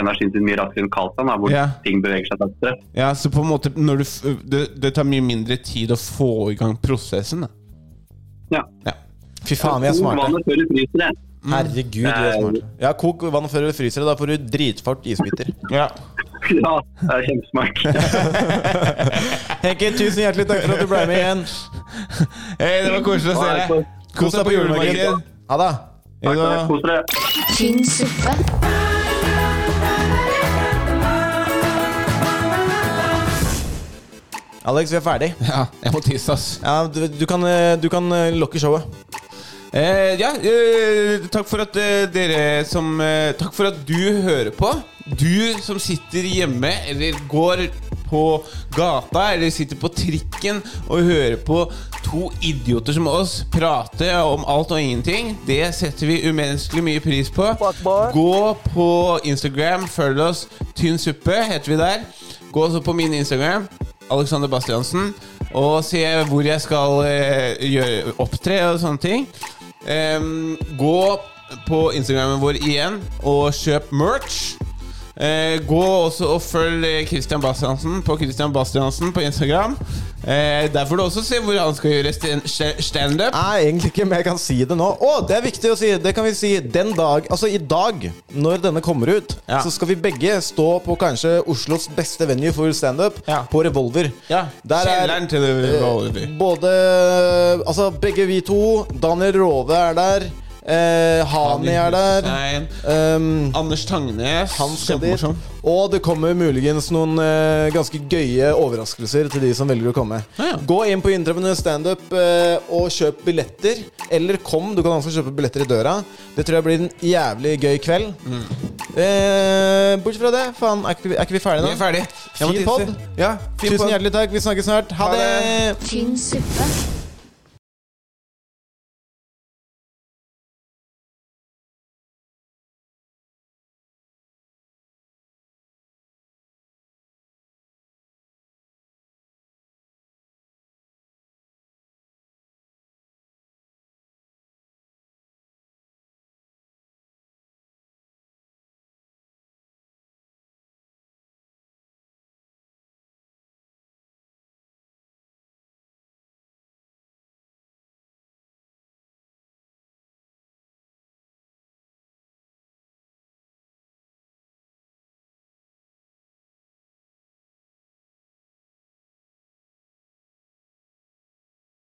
energien sin mye raskere enn kaldt vann, hvor Ja. ting beveger seg raskere. Ja, så på en måte når du, det, det tar mye mindre tid å få i gang prosessen. Da. Ja. Fy faen, vi er smarte. vannet før du fryser det. Herregud, vi er smart. Ja, kok vann før du fryser det. Da får du dritfart isbiter. Ja. [LAUGHS] Ja, det er kjempesmart. [LAUGHS] Henke, tusen hjertelig takk for at du ble med igjen. Hei, det var koselig å se deg. Kos deg på julemarkedet. Ha det. Hei da. Kos dere. Tynn suppe. Alex, vi er ferdig. Ja, jeg må tisse, ass. Ja, du, du, kan, eh, du kan eh, lokke showet. Eh, ja, eh, takk for at eh, dere som eh, Takk for at du hører på. Du som sitter hjemme eller går på gata eller sitter på trikken og hører på to idioter som oss prate om alt og ingenting. Det setter vi umenneskelig mye pris på. Gå på Instagram, følg oss. Tynn suppe heter vi der. Gå også på min Instagram, Alexander Bastiansen, og se hvor jeg skal eh, gjøre, opptre og sånne ting. Um, gå på Instagrammen vår igjen og kjøp merch. Eh, gå også og følg Christian Bastiansen på Christian Bastiansen på Instagram. Eh, der får du også se hvor han skal gjøre stand- sta- standup. Nei, egentlig ikke, men jeg kan si det nå. Å, det er viktig å si! Det kan vi si den dag Altså i dag, når denne kommer ut, Ja. så skal vi begge stå på kanskje Oslos beste venue for standup, Ja. på Revolver. Ja, Der er Kjelleren til Revolver. både Altså begge vi to. Daniel Rove er der. Eh, Hani er der. Um, Anders Tangnes. han skal dit. Kjempemorsom. Og det kommer muligens noen eh, ganske gøye overraskelser til de som velger å komme. Ja, ja. Gå inn på Intravenøs standup eh, og kjøp billetter. Eller kom, du kan også kjøpe billetter i døra. Det tror jeg blir en jævlig gøy kveld. Mm. Eh, bortsett fra det, faen, er ikke, vi- er ikke vi ferdige nå? Vi er ferdige. Fin pod. Ja, Tusen hjertelig takk. Vi snakkes snart. Ha, Ha det. det. Tynn suppe.